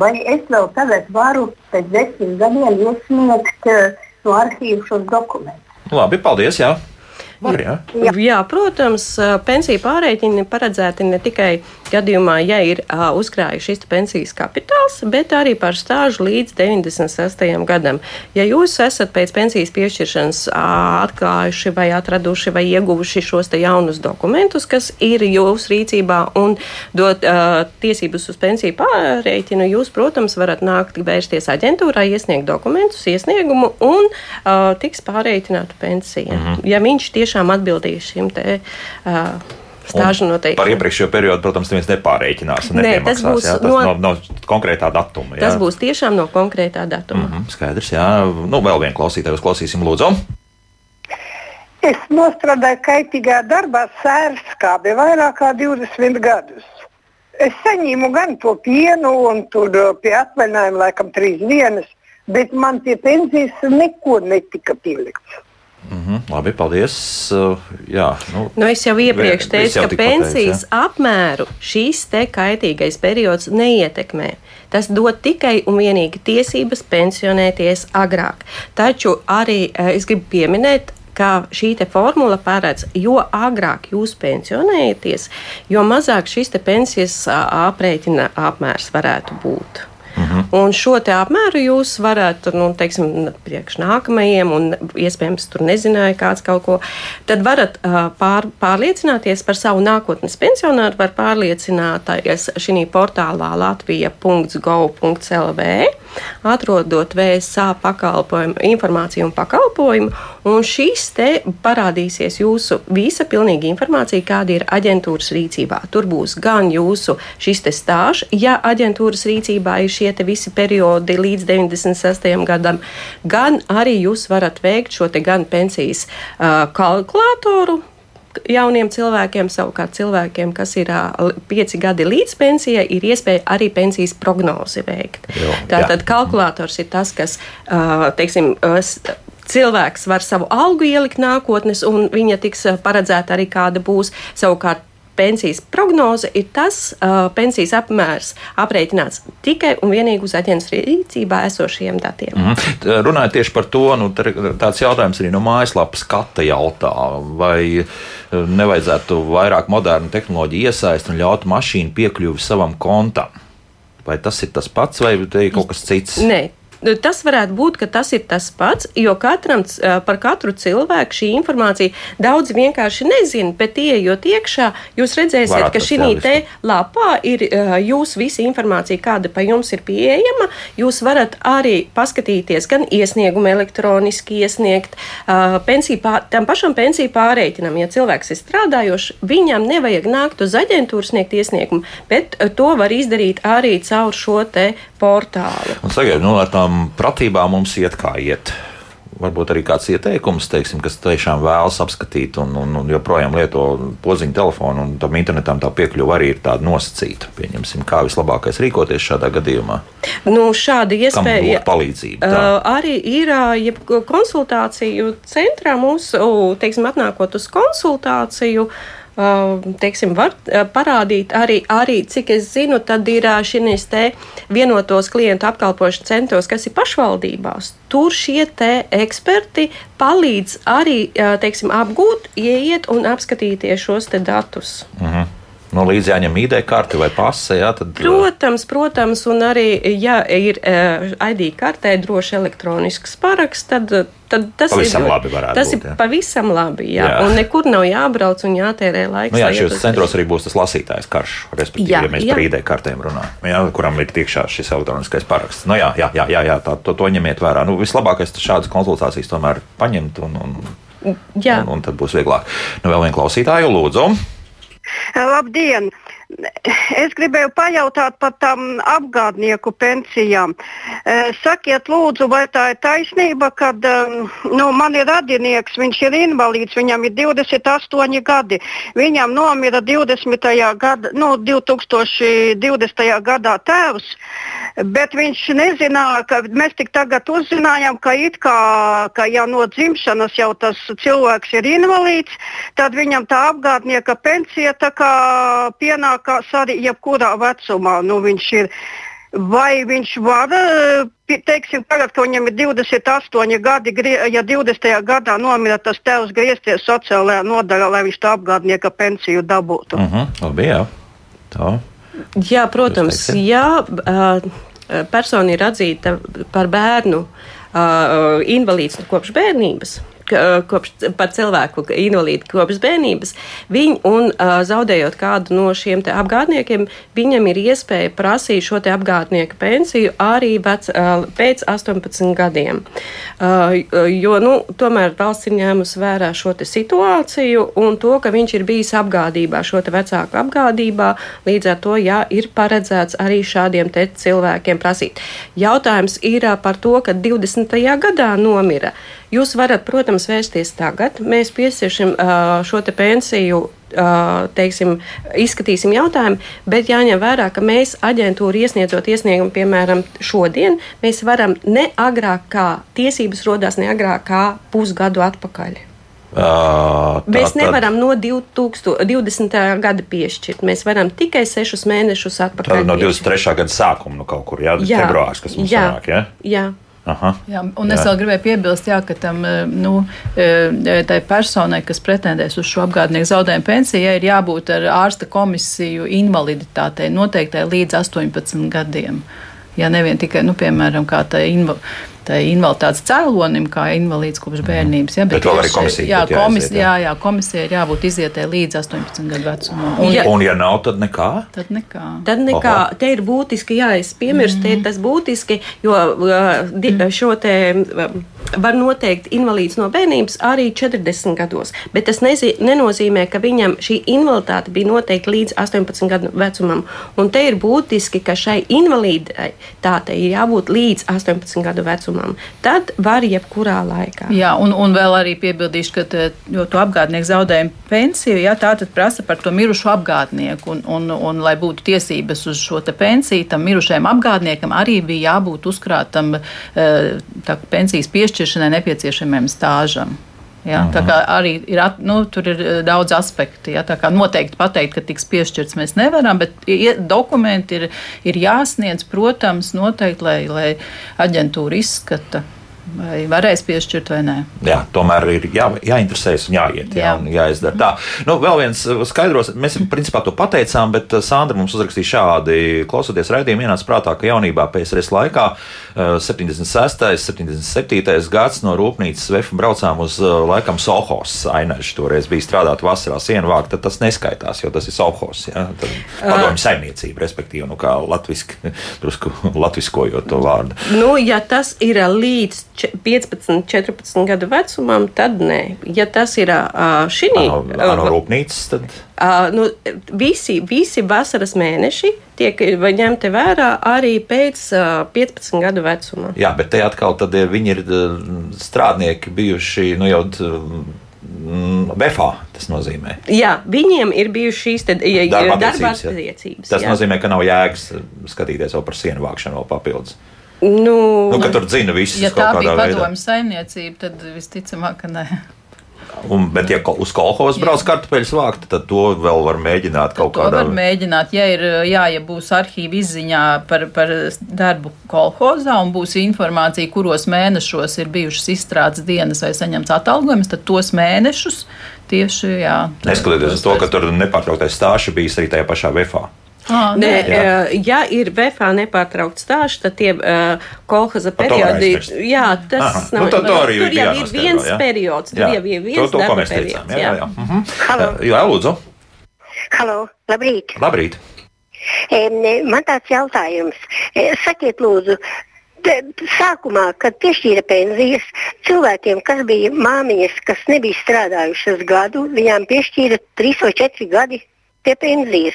Vai es vēl tagad varu pēc desmit gadiem iesniegt uh, no arhīva šos dokumentus? Labi, paldies! Jā. Var, jā? Jā. jā, protams, pensiju pārreikini paredzēti ne tikai gadījumā, ja ir uh, uzkrājuši šis pensijas kapitāls, bet arī par stāžu līdz 96. gadam. Ja jūs esat pēc pensijas piešķiršanas uh, atklājuši vai atraduši vai ieguvuši šos jaunus dokumentus, kas ir jūsu rīcībā un dot uh, tiesības uz pensiju pārreikinu, jūs, protams, varat nākt vērsties aģentūrā, iesniegt dokumentus, iesniegumu un uh, tiks pārreikināta pensija. Mm -hmm. Ja viņš tieši tiešām atbildīja šim te. Uh, Stāžu noteikumiem. Par iepriekšējo periodu, protams, neviens nepārreikinās. Nē, tas būs jā, tas no, no, no konkrētā datuma. Jā. Tas būs tiešām no konkrētā datuma. Mm -hmm, skaidrs, jā. Nu, vēl vienu klausītāju uzklausīsim, lūdzu. Es nostrādāju kaitīgā darbā sērskābi vairāk kā 20 gadus. Es saņēmu gan to pienu, un tur pie atvaļinājuma laikam trīs dienas, bet man pie pensijas neko netika pielikts. Mm -hmm, labi, paldies. Uh, jā, nu, nu es jau iepriekš teicu, ka pensijas pateic, apmēru šīs te kaitīgais periods neietekmē. Tas dod tikai un vienīgi tiesības pensionēties agrāk. Taču arī eh, es gribu pieminēt, ka šī formula paredz, jo agrāk jūs pensionējaties, jo mazāk šis pensijas aprēķina apmērs varētu būt. -hmm. Un šo te apmēru jūs varat, nu, teiksim, priekš nākamajiem, un iespējams tur nezināja kāds kaut ko, tad varat pār, pārliecināties par savu nākotnes pensionāru, var pārliecināties šī portālā latvija.gov.lv, atrodot VSA pakalpojumu, informāciju un pakalpojumu, un šīs te parādīsies jūsu visa pilnīga informācija, kāda ir aģentūras rīcībā. Tur būs gan jūsu šis te stāžs, ja aģentūras rīcībā ir šie visi periodi līdz 96. gadam, gan arī jūs varat veikt šo gan pensijas uh, kalkulātoru jauniem cilvēkiem, savukārt cilvēkiem, kas ir pieci gadi līdz pensijai, ir iespēja arī pensijas prognozi veikt. Jo, Tātad jā. kalkulators ir tas, kas, teiksim, cilvēks var savu algu ielikt nākotnes, un viņa tiks paredzēta arī kāda būs savukārt pensijas prognoze ir tas uh, pensijas apmērs aprēķināts tikai un vienīgi uz aģentūras rīcībā esošiem datiem. Mm. Runājot tieši par to, nu, tāds jautājums arī no mājaslapas skata jautā, vai nevajadzētu vairāk modernu tehnoloģiju iesaist un ļaut mašīnu piekļuvi savam kontam. Vai tas ir tas pats, vai ir kaut kas cits? Nē, tas varētu būt, ka tas ir tas pats, jo katram, par katru cilvēku šī informācija daudz vienkārši nezina, bet ieejot iekšā, jūs redzēsiet, ka šī te lapā ir jūsu visa informācija, kāda pa jums ir pieejama. Jūs varat arī paskatīties, gan iesniegumu elektroniski iesniegt, pensiju pār, tam pašam pensiju pārreikinam, ja cilvēks ir strādājošs, viņam nevajag nākt uz aģentūru sniegt iesniegumu, bet to var izdarīt arī caur šo te portālu. Un, sagaid, nu, ar tām pratībām mums iet kā iet. Varbūt arī kāds ieteikums, teiksim, kas tiešām vēlas apskatīt un, un, un joprojām lieto podziņu telefonu, un tam internetam tā piekļuva arī ir tāda nosacīta. Pieņemsim, kā vislabākais rīkoties šādā gadījumā. Nu, šāda iespēja palīdzība. Tā. Arī ir uh, konsultāciju centrā mūsu, teiksim, atnākot uz konsultāciju. Uh, teiksim, var parādīt arī, arī, cik es zinu, tad ir šīs te vienotos klientu apkalpošanas centros, kas ir pašvaldībās. Tur šie eksperti palīdz arī teiksim, apgūt, ieiet un apskatīties šos datus. Mhm nu, līdzi jāņem ID karte vai pase. Jā, tad... Protams, protams, un arī, ja ir ID kartē droši elektronisks paraksts, tad, tad tas pavisam ir labi. Tas būt, ir jā. pavisam labi, jā. jā. Un nekur nav jābrauc un jātērē laiks. Nu, jā, šajos centros arī būs tas lasītājs karš, respektīvi, jā, ja mēs jā. par ID kartēm runājam, jā, kuram ir tiekšā šis elektroniskais paraksts. Nu, jā, jā, jā, jā, tā, to, to ņemiet vērā. Nu, vislabākais šādas konsultācijas tomēr paņemt un, un, un, un tad būs vieglāk. Nu, vēl vienu klausītāju, lūdzu. Labdien! Es gribēju pajautāt par tām apgādnieku pensijām. E, sakiet, lūdzu, vai tā ir taisnība, ka nu, man ir radinieks, viņš ir invalīds, viņam ir 28 gadi. Viņam nomira 20. Gada, nu, 2020. gadā tēvs, bet viņš nezināja, ka mēs tik tagad uzzinājām, ka, kā, ka jau no dzimšanas jau tas cilvēks ir invalīds, tad viņam tā apgādnieka pensija tā kā pienākās arī jebkurā vecumā. Nu, viņš ir, vai viņš var eh, teiksim, tagad, kad viņam ir 28 gadi, ja 20. gadā nomira tas tēvs, griezties sociālajā nodaļā, lai viņš to apgādnieka pensiju dabūtu. Uh -huh, labi, jā. Tā. Jā, protams, ja uh, persona ir atzīta par bērnu uh, invalīds kopš bērnības, kopš, par cilvēku invalīdu kopš bērnības, viņ, un uh, zaudējot kādu no šiem apgādniekiem, viņam ir iespēja prasīt šo apgādnieku pensiju arī vec, uh, pēc 18 gadiem. Jo nu, tomēr valsts ir ņēmusi vērā šo situāciju un to, ka viņš ir bijis apgādībā, šo vecāku apgādībā, līdz ar to jā, ir paredzēts arī šādiem cilvēkiem prasīt. Jautājums ir par to, ka 20. gadā nomira. Jūs varat, protams, vērsties tagad. Mēs piesiešam šo te pensiju teiksim, izskatīsim jautājumu, bet jāņem vērā, ka mēs aģentūru iesniedzot iesniegumu, piemēram, šodien, mēs varam ne agrāk kā tiesības rodās ne agrāk kā pusgadu atpakaļ. Uh, tā, mēs nevaram tad... no 2020. gada piešķirt. Mēs varam tikai 6 mēnešus atpakaļ. Tad no 23. gada sākuma nu, kaut kur, jā, jā februārs, kas mums jā, sanāk, jā? Jā. Aha, jā, un jā. es vēl gribēju piebilst, jā, ka tam, eh, nu, eh, tai personai, kas pretendēs uz šo apgādnieku zaudējumu pensijai, ir jābūt ar ārsta komisiju invaliditātei noteiktai līdz 18 gadiem. Ja nevien tikai, nu, piemēram, kā tā invaliditāte invaliditātes cēlonim, kā invalīds kopš mhm. bērnības. Ja, bet, bet vēl arī komisija. Jā, komis, jā, jā, komisija ir jābūt izietē līdz 18 gadu vecumam. Un, ja, un ja nav, tad nekā? Tad nekā. Tad nekā. Oho. Te ir būtiski, jā, es piemirstu, mm. te ir mhm. tas būtiski, jo uh, šo te. Uh, var noteikt invalīds no bērnības arī 40 gados, bet tas nezi, nenozīmē, ka viņam šī invaliditāte bija noteikta līdz 18 gadu vecumam. Un te ir būtiski, ka šai invaliditātei ir jābūt līdz 18 gadu vecumam vecumam, tad var jebkurā laikā. Jā, un, un vēl arī piebildīšu, ka te, to apgādnieku zaudējumu pensiju, jā, tā tad prasa par to mirušo apgādnieku, un, un, un lai būtu tiesības uz šo pensiju, tam mirušajam apgādniekam arī bija jābūt uzkrātam eh, tā, pensijas piešķiršanai nepieciešamajam stāžam. Jā, tā kā arī ir, nu, tur ir eh, daudz aspektu. Kā noteikti pateikt, ka tiks piešķirts mēs nevaram, bet dokumenti ir, ir jāsniedz, protams, noteikti, lai, lai aģentūra izskata vai varēs piešķirt vai nē. Jā, tomēr ir jā, jāinteresējas un jāiet, jā, jā. un jāizdara tā. Nu, vēl viens skaidros, mēs principā to pateicām, bet uh, Sandra mums uzrakstīja šādi, klausoties raidījumu, ienāca prātā, ka jaunībā PSRS laikā 76. Uh, 77. gads no rūpnīcas Vefa braucām uz laikam Sohos ainaži. Toreiz bija strādāt vasarā sienu vākt, tad tas neskaitās, jo tas ir Sohos, jā, padomju saimniecība, respektīvi, nu kā latviski, (laughs) drusku latviskojot to vārdu. Nu, ja tas ir līdz 15, 14 gadu vecumam, tad nē. Ja tas ir šī no rūpnīcas, tad. Uh, nu, visi, visi vasaras mēneši tiek ņemti vērā arī pēc uh, 15 gadu vecuma. Jā, bet te atkal viņi ir strādnieki bijuši nu, jau. BFA tas nozīmē. Jā, viņiem ir bijušas šīs ja. Darba attiecības tas jā. nozīmē, ka nav jēgas skatīties vēl par sienu vākšanu vēl papildus. Nu, nu, ka tur dzina visus. Ja tā bija padomju saimniecība, tad visticamāk, ka nē. Un, bet, ja uz kolekcijas brauc kartupeļus vākt, tad to vēl var mēģināt kaut tad kādā veidā. var mēģināt, ja ir, jā, ja būs arhīva izziņā par, par darbu kolekcijā un būs informācija, kuros mēnešos ir bijušas izstrādes dienas vai saņemts atalgojums, tad tos mēnešus tieši, jā. Neskatoties uz to, ka tur nepārtrauktais stāsts bijis arī tajā pašā VFā. Ah, Nē, jā. ja ir VFā nepārtraukts stāsts, tad tie uh, kolhoza periodi, jā, tas Aha. nav, nu, tad, arī tur jau ir viens jā. periods, tur jā. jau ir viens to, to, darba periods. Jā, jā. Jā. Mhm. Halo. jā, lūdzu. Halo, labrīt. Labrīt. Man tāds jautājums. Sakiet, lūdzu, sākumā, kad piešķīra pensijas cilvēkiem, kas bija māmiņas, kas nebija strādājušas gadu, viņām piešķīra trīs vai četri gadi pie pensijas.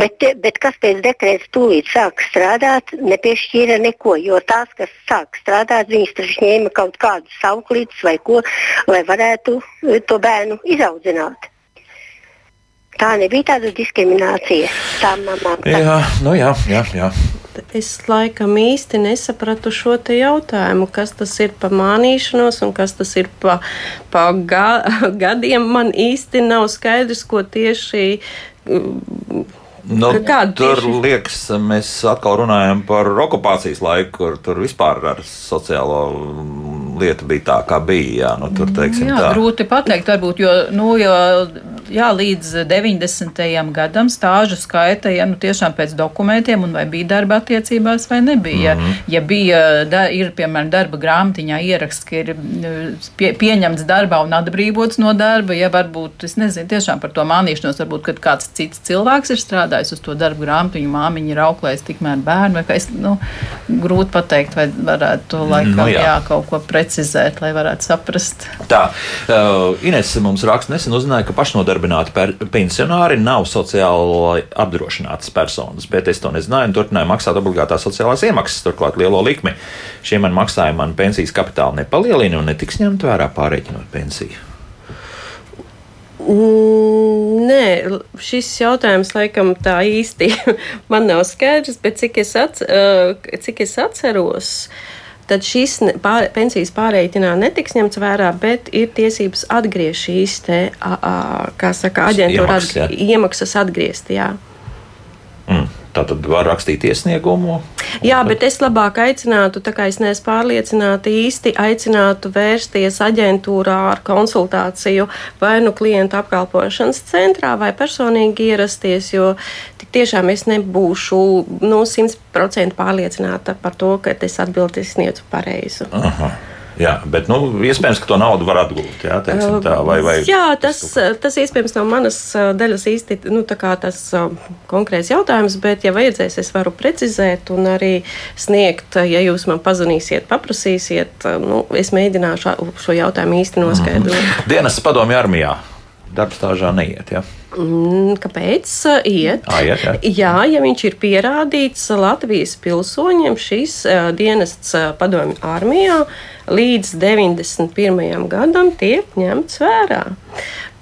Bet, bet kas pēc dekrēta tūlīt sāk strādāt, nepiešķīra neko, jo tās, kas sāk strādāt, viņas taču ņēma kaut kādu sauklītes vai ko, lai varētu eh, to bērnu izaudzināt. Tā nebija tāda diskriminācija. Tā mamām. Tā. Jā, nu jā, jā, jā. Es laikam īsti nesapratu šo jautājumu, kas tas ir par mānīšanos un kas tas ir pa, pa ga, (laughs) gadiem. Man īsti nav skaidrs, ko tieši Nu, tur tieši? liekas, mēs atkal runājam par okupācijas laiku, kur tur vispār ar sociālo lieta bija tā, kā bija. Jā, nu, tur, teiksim, jā tā. grūti pateikt, varbūt, jo, nu, jo jā, līdz 90. gadam stāžu skaita, ja nu tiešām pēc dokumentiem, un vai bija darba attiecībās vai nebija. Mm -hmm. Ja bija, da, ir, piemēram, darba grāmatiņā ieraksts, ka ir pie, pieņemts darbā un atbrīvots no darba, ja varbūt, es nezinu, tiešām par to mānīšanos, varbūt, kad kāds cits cilvēks ir strādājis uz to darba grāmatiņu, māmiņa ir auklējis tikmēr bērnu, vai kā es, nu, grūti pateikt, vai varētu to laikam, nu, jā. jā, kaut ko precizēt, lai varētu saprast. Tā, uh, Ines mums raksta nesen uzzināja, ka pašnodarbinātība nodarbināti pensionāri nav sociāli apdrošinātas personas, bet es to nezināju un turpināju maksāt obligātās sociālās iemaksas, turklāt lielo likmi. Šie man maksājumi man pensijas kapitālu nepalielina un netiks ņemt vērā pārreikinot pensiju. Mm, nē, šis jautājums laikam tā īsti (laughs) man nav skaidrs, bet cik es, ats, cik es atceros, uh, tad šis pār, pensijas pārreikinā netiks ņemts vērā, bet ir tiesības atgriezt šīs te, a, a, kā saka, aģentūra iemaksas, atg iemaksas atgriezt. Jā. Mm. Tā tad var rakstīt iesniegumu. Jā, bet es labāk aicinātu, tā kā es neesmu pārliecināta, īsti aicinātu vērsties aģentūrā ar konsultāciju vai nu klientu apkalpošanas centrā vai personīgi ierasties, jo tiešām es nebūšu nu, 100% pārliecināta par to, ka es atbildi sniedzu pareizu. Aha. Jā, bet nu, iespējams, ka to naudu var atgūt. Jā, tā, vai, vai jā tas, tas iespējams nav manas daļas īsti nu, tas konkrēts jautājums, bet, ja vajadzēs, es varu precizēt un arī sniegt, ja jūs man pazudīsiet, paprasīsiet, nu, es mēģināšu šo jautājumu īsti noskaidrot. Mm -hmm. Dienas padomju armijā darbstāžā neiet. Ja? Mm, kāpēc? Iet. À, iet jā. jā, ja viņš ir pierādīts Latvijas pilsoņiem, šīs uh, dienests uh, padomju armijā līdz 91. gadam tiek ņemts vērā.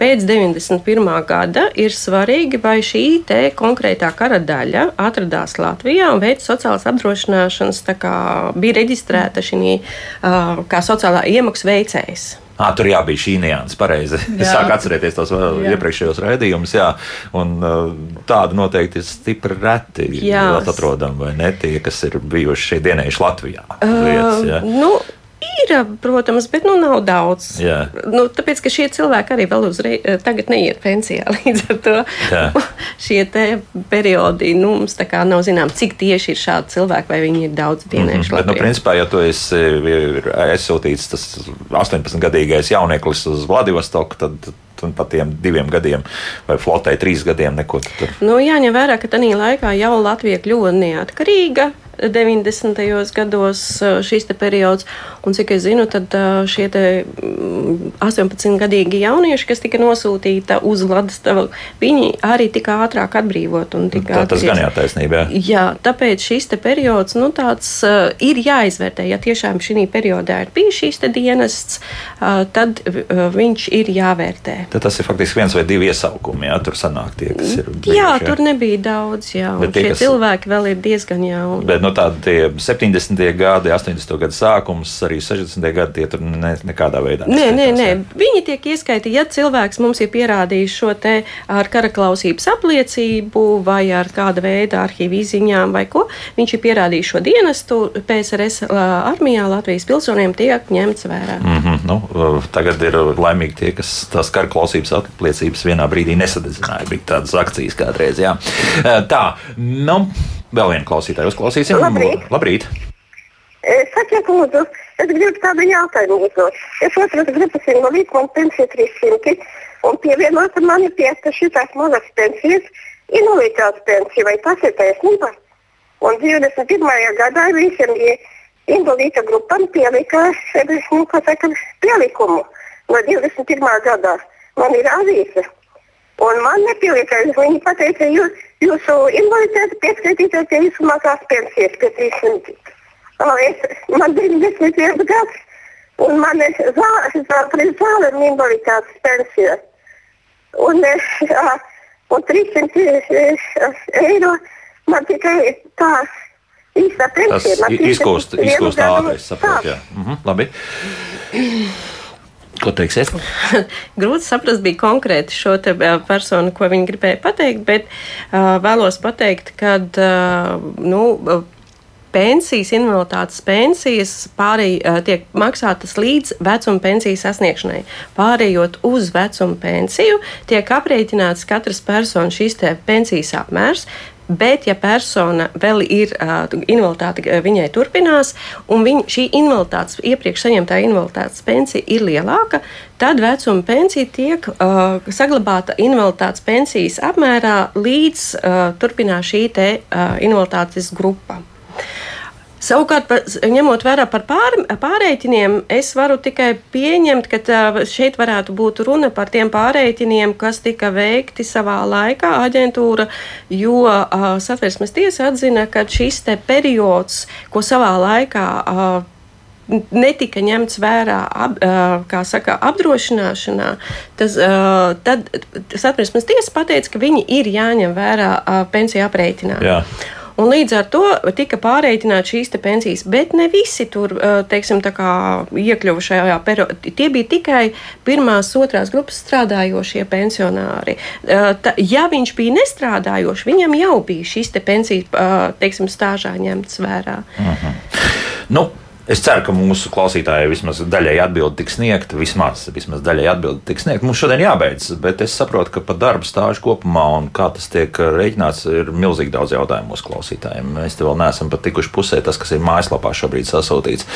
Pēc 91. gada ir svarīgi, vai šī konkrētā kara daļa atradās Latvijā un veids sociālās apdrošināšanas, kā bija reģistrēta šī uh, kā sociālā iemaksu veicējs. Ah, tur jā, bija šī nianses, pareizi. (laughs) Es sāku atcerēties tos iepriekšējos raidījumus, jā, un tādu noteikti ir stipri reti atrodami, vai ne tie, kas ir bijuši šeit dienējuši Latvijā. Uh, lietas, jā. nu, Ir, protams, bet nu, nav daudz. Jā. Nu, tāpēc, ka šie cilvēki arī vēl uzreiz tagad neiet pensijā. (laughs) Līdz ar to Jā. (laughs) šie periodi nu, mums nav zināms, cik tieši ir šādi cilvēki, vai viņi ir daudz dienējuši. Mm -hmm. Bet, nu, principā, ja tu esi aizsūtīts tas 18-gadīgais jauneklis uz Vladivostoku, tad un pat tiem diviem gadiem, vai flotē trīs gadiem, neko tur. Nu, jāņem vērā, ka tajā laikā jau Latvija kļuva neatkarīga. 90. gados šis periods, un cik es zinu, tad šie 18-gadīgi mm, jaunieši, kas tika nosūtīti uz Vladistavu, viņi arī tika ātrāk atbrīvot. Tā, tas gan jātaisnība. Jā. jā, tāpēc šis periods nu, tāds, uh, ir jāizvērtē. Ja tiešām šī periodā ir bijis šīs dienests, tad viņš ir jāvērtē. Tad tas ir faktiski viens vai divi iesaukumi, jā, tur sanāk tie, kas ir. Bijuši, jā, jā, tur nebija daudz, jā, un tie, šie kas... cilvēki vēl ir diezgan jauni. Bet, nu, tādi 70. gadi, 80. gadu sākums, arī 60. gadi, tie tur ne, nekādā veidā. Nē, nē, nē, viņi tiek ieskaitīti, ja cilvēks mums ir pierādījis šo te ar karaklausības apliecību vai ar kāda veida arhīvu izziņām vai ko, viņš ir pierādījis šo dienestu PSRS armijā Latvijas pilsoniem tiek ņemts vērā. Mm -hmm, nu, tagad ir laimīgi tie, kas tās karaklausības apliecības vienā brīdī nesadedzināja. Bija tādas akcijas kādreiz, jā. Tā, nu, Vēl vienu klausītāju uzklausīsim. Labrīt! Labrīt. Sakiet, lūdzu, es gribu tādu jautājumu uzdot. Es otras grupas invalīds, man pensija 300, un pievienota mani pie šīs mazas pensijas, invaliditātes pensija, vai tas ir taisnība? Un 21. gadā visiem invalīda grupām pielika nu, saka, pielikumu no 21. gadā. Man ir avīze. Un man nepielika, viņi pateica, jūs, jūsu invaliditāte pieskaitīsies pie vismazās pensijas, pie 300. Es, man 91 gads, un man ir zāle un invaliditātes pensija. Un, jā, un 300 eiro man tikai tā īsta pensija. Tas izkūst, izkūst ātri, es saprotu. Mhm, labi. Ko teiksiet? (laughs) Grūti saprast, bija konkrēti šo personu, ko viņi gribēja pateikt, bet uh, vēlos pateikt, ka uh, nu, pensijas, invaliditātes pensijas pārēj, tiek maksātas līdz vecuma pensijas sasniegšanai. Pārējot uz vecuma pensiju, tiek aprēķināts katras personas šīs pensijas apmērs. Bet, ja persona vēl ir invaliditāte, viņai turpinās, un viņ, šī invaliditātes, iepriekš saņemtā invaliditātes pensija ir lielāka, tad vecuma pensija tiek uh, saglabāta invaliditātes pensijas apmērā līdz uh, turpinās šī te, uh, invaliditātes grupa. Savukārt, par, ņemot vērā par pār, pārreikiniem, es varu tikai pieņemt, ka šeit varētu būt runa par tiem pārreikiniem, kas tika veikti savā laikā aģentūra, jo uh, satversmes tiesa atzina, ka šis periods, ko savā laikā uh, netika ņemts vērā ap, saka, apdrošināšanā, tas, tad satversmes tiesa pateica, ka viņi ir jāņem vērā pensiju aprēķinā. Jā. Un līdz ar to tika pārreikināts šīs pensijas, bet ne visi tur teiksim, iekļuva šajā periodā. Tie bija tikai pirmās, otrās grupas strādājošie pensionāri. Ta, ja viņš bija nestrādājošs, viņam jau bija šis te pensijas teiksim, stāžā ņemts vērā. Mhm. nu, Es ceru, ka mūsu klausītājai vismaz daļai atbildi tiks sniegta. Vismaz, vismaz daļai atbildi tiks sniegta. Mums šodien jābeidz, bet es saprotu, ka par darba stāžu kopumā un kā tas tiek rēķināts, ir milzīgi daudz jautājumu mūsu klausītājiem. Mēs te vēl neesam pat tikuši pusē, tas, kas ir mājaslapā šobrīd sasūtīts.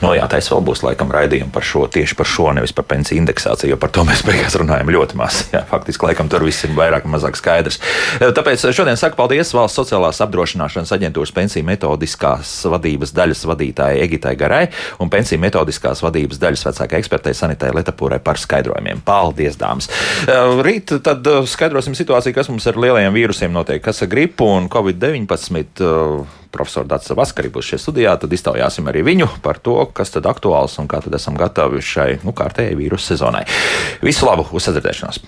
No jā, tais vēl būs laikam raidījumi par šo, tieši par šo, nevis par pensiju indeksāciju, jo par to mēs (laughs) beigās runājam ļoti maz. (laughs) Jā, faktiski, laikam tur viss ir vairāk vai mazāk skaidrs. Tāpēc šodien saku paldies Valsts sociālās apdrošināšanas aģentūras pensiju metodiskās vadības daļas vadītājai Egitai. Anitai Garai un pensiju metodiskās vadības daļas vecākajai ekspertei Sanitai Letapūrai par skaidrojumiem. Paldies, dāmas! Uh, rīt tad uh, skaidrosim situāciju, kas mums ar lielajiem vīrusiem notiek, kas ar gripu un Covid-19 uh, profesoru Dārsa Vaskari būs šajā studijā, tad iztaujāsim arī viņu par to, kas tad aktuāls un kā tad esam gatavi šai nu, kārtējai vīrusu sezonai. Visu labu, uz sadzirdēšanos!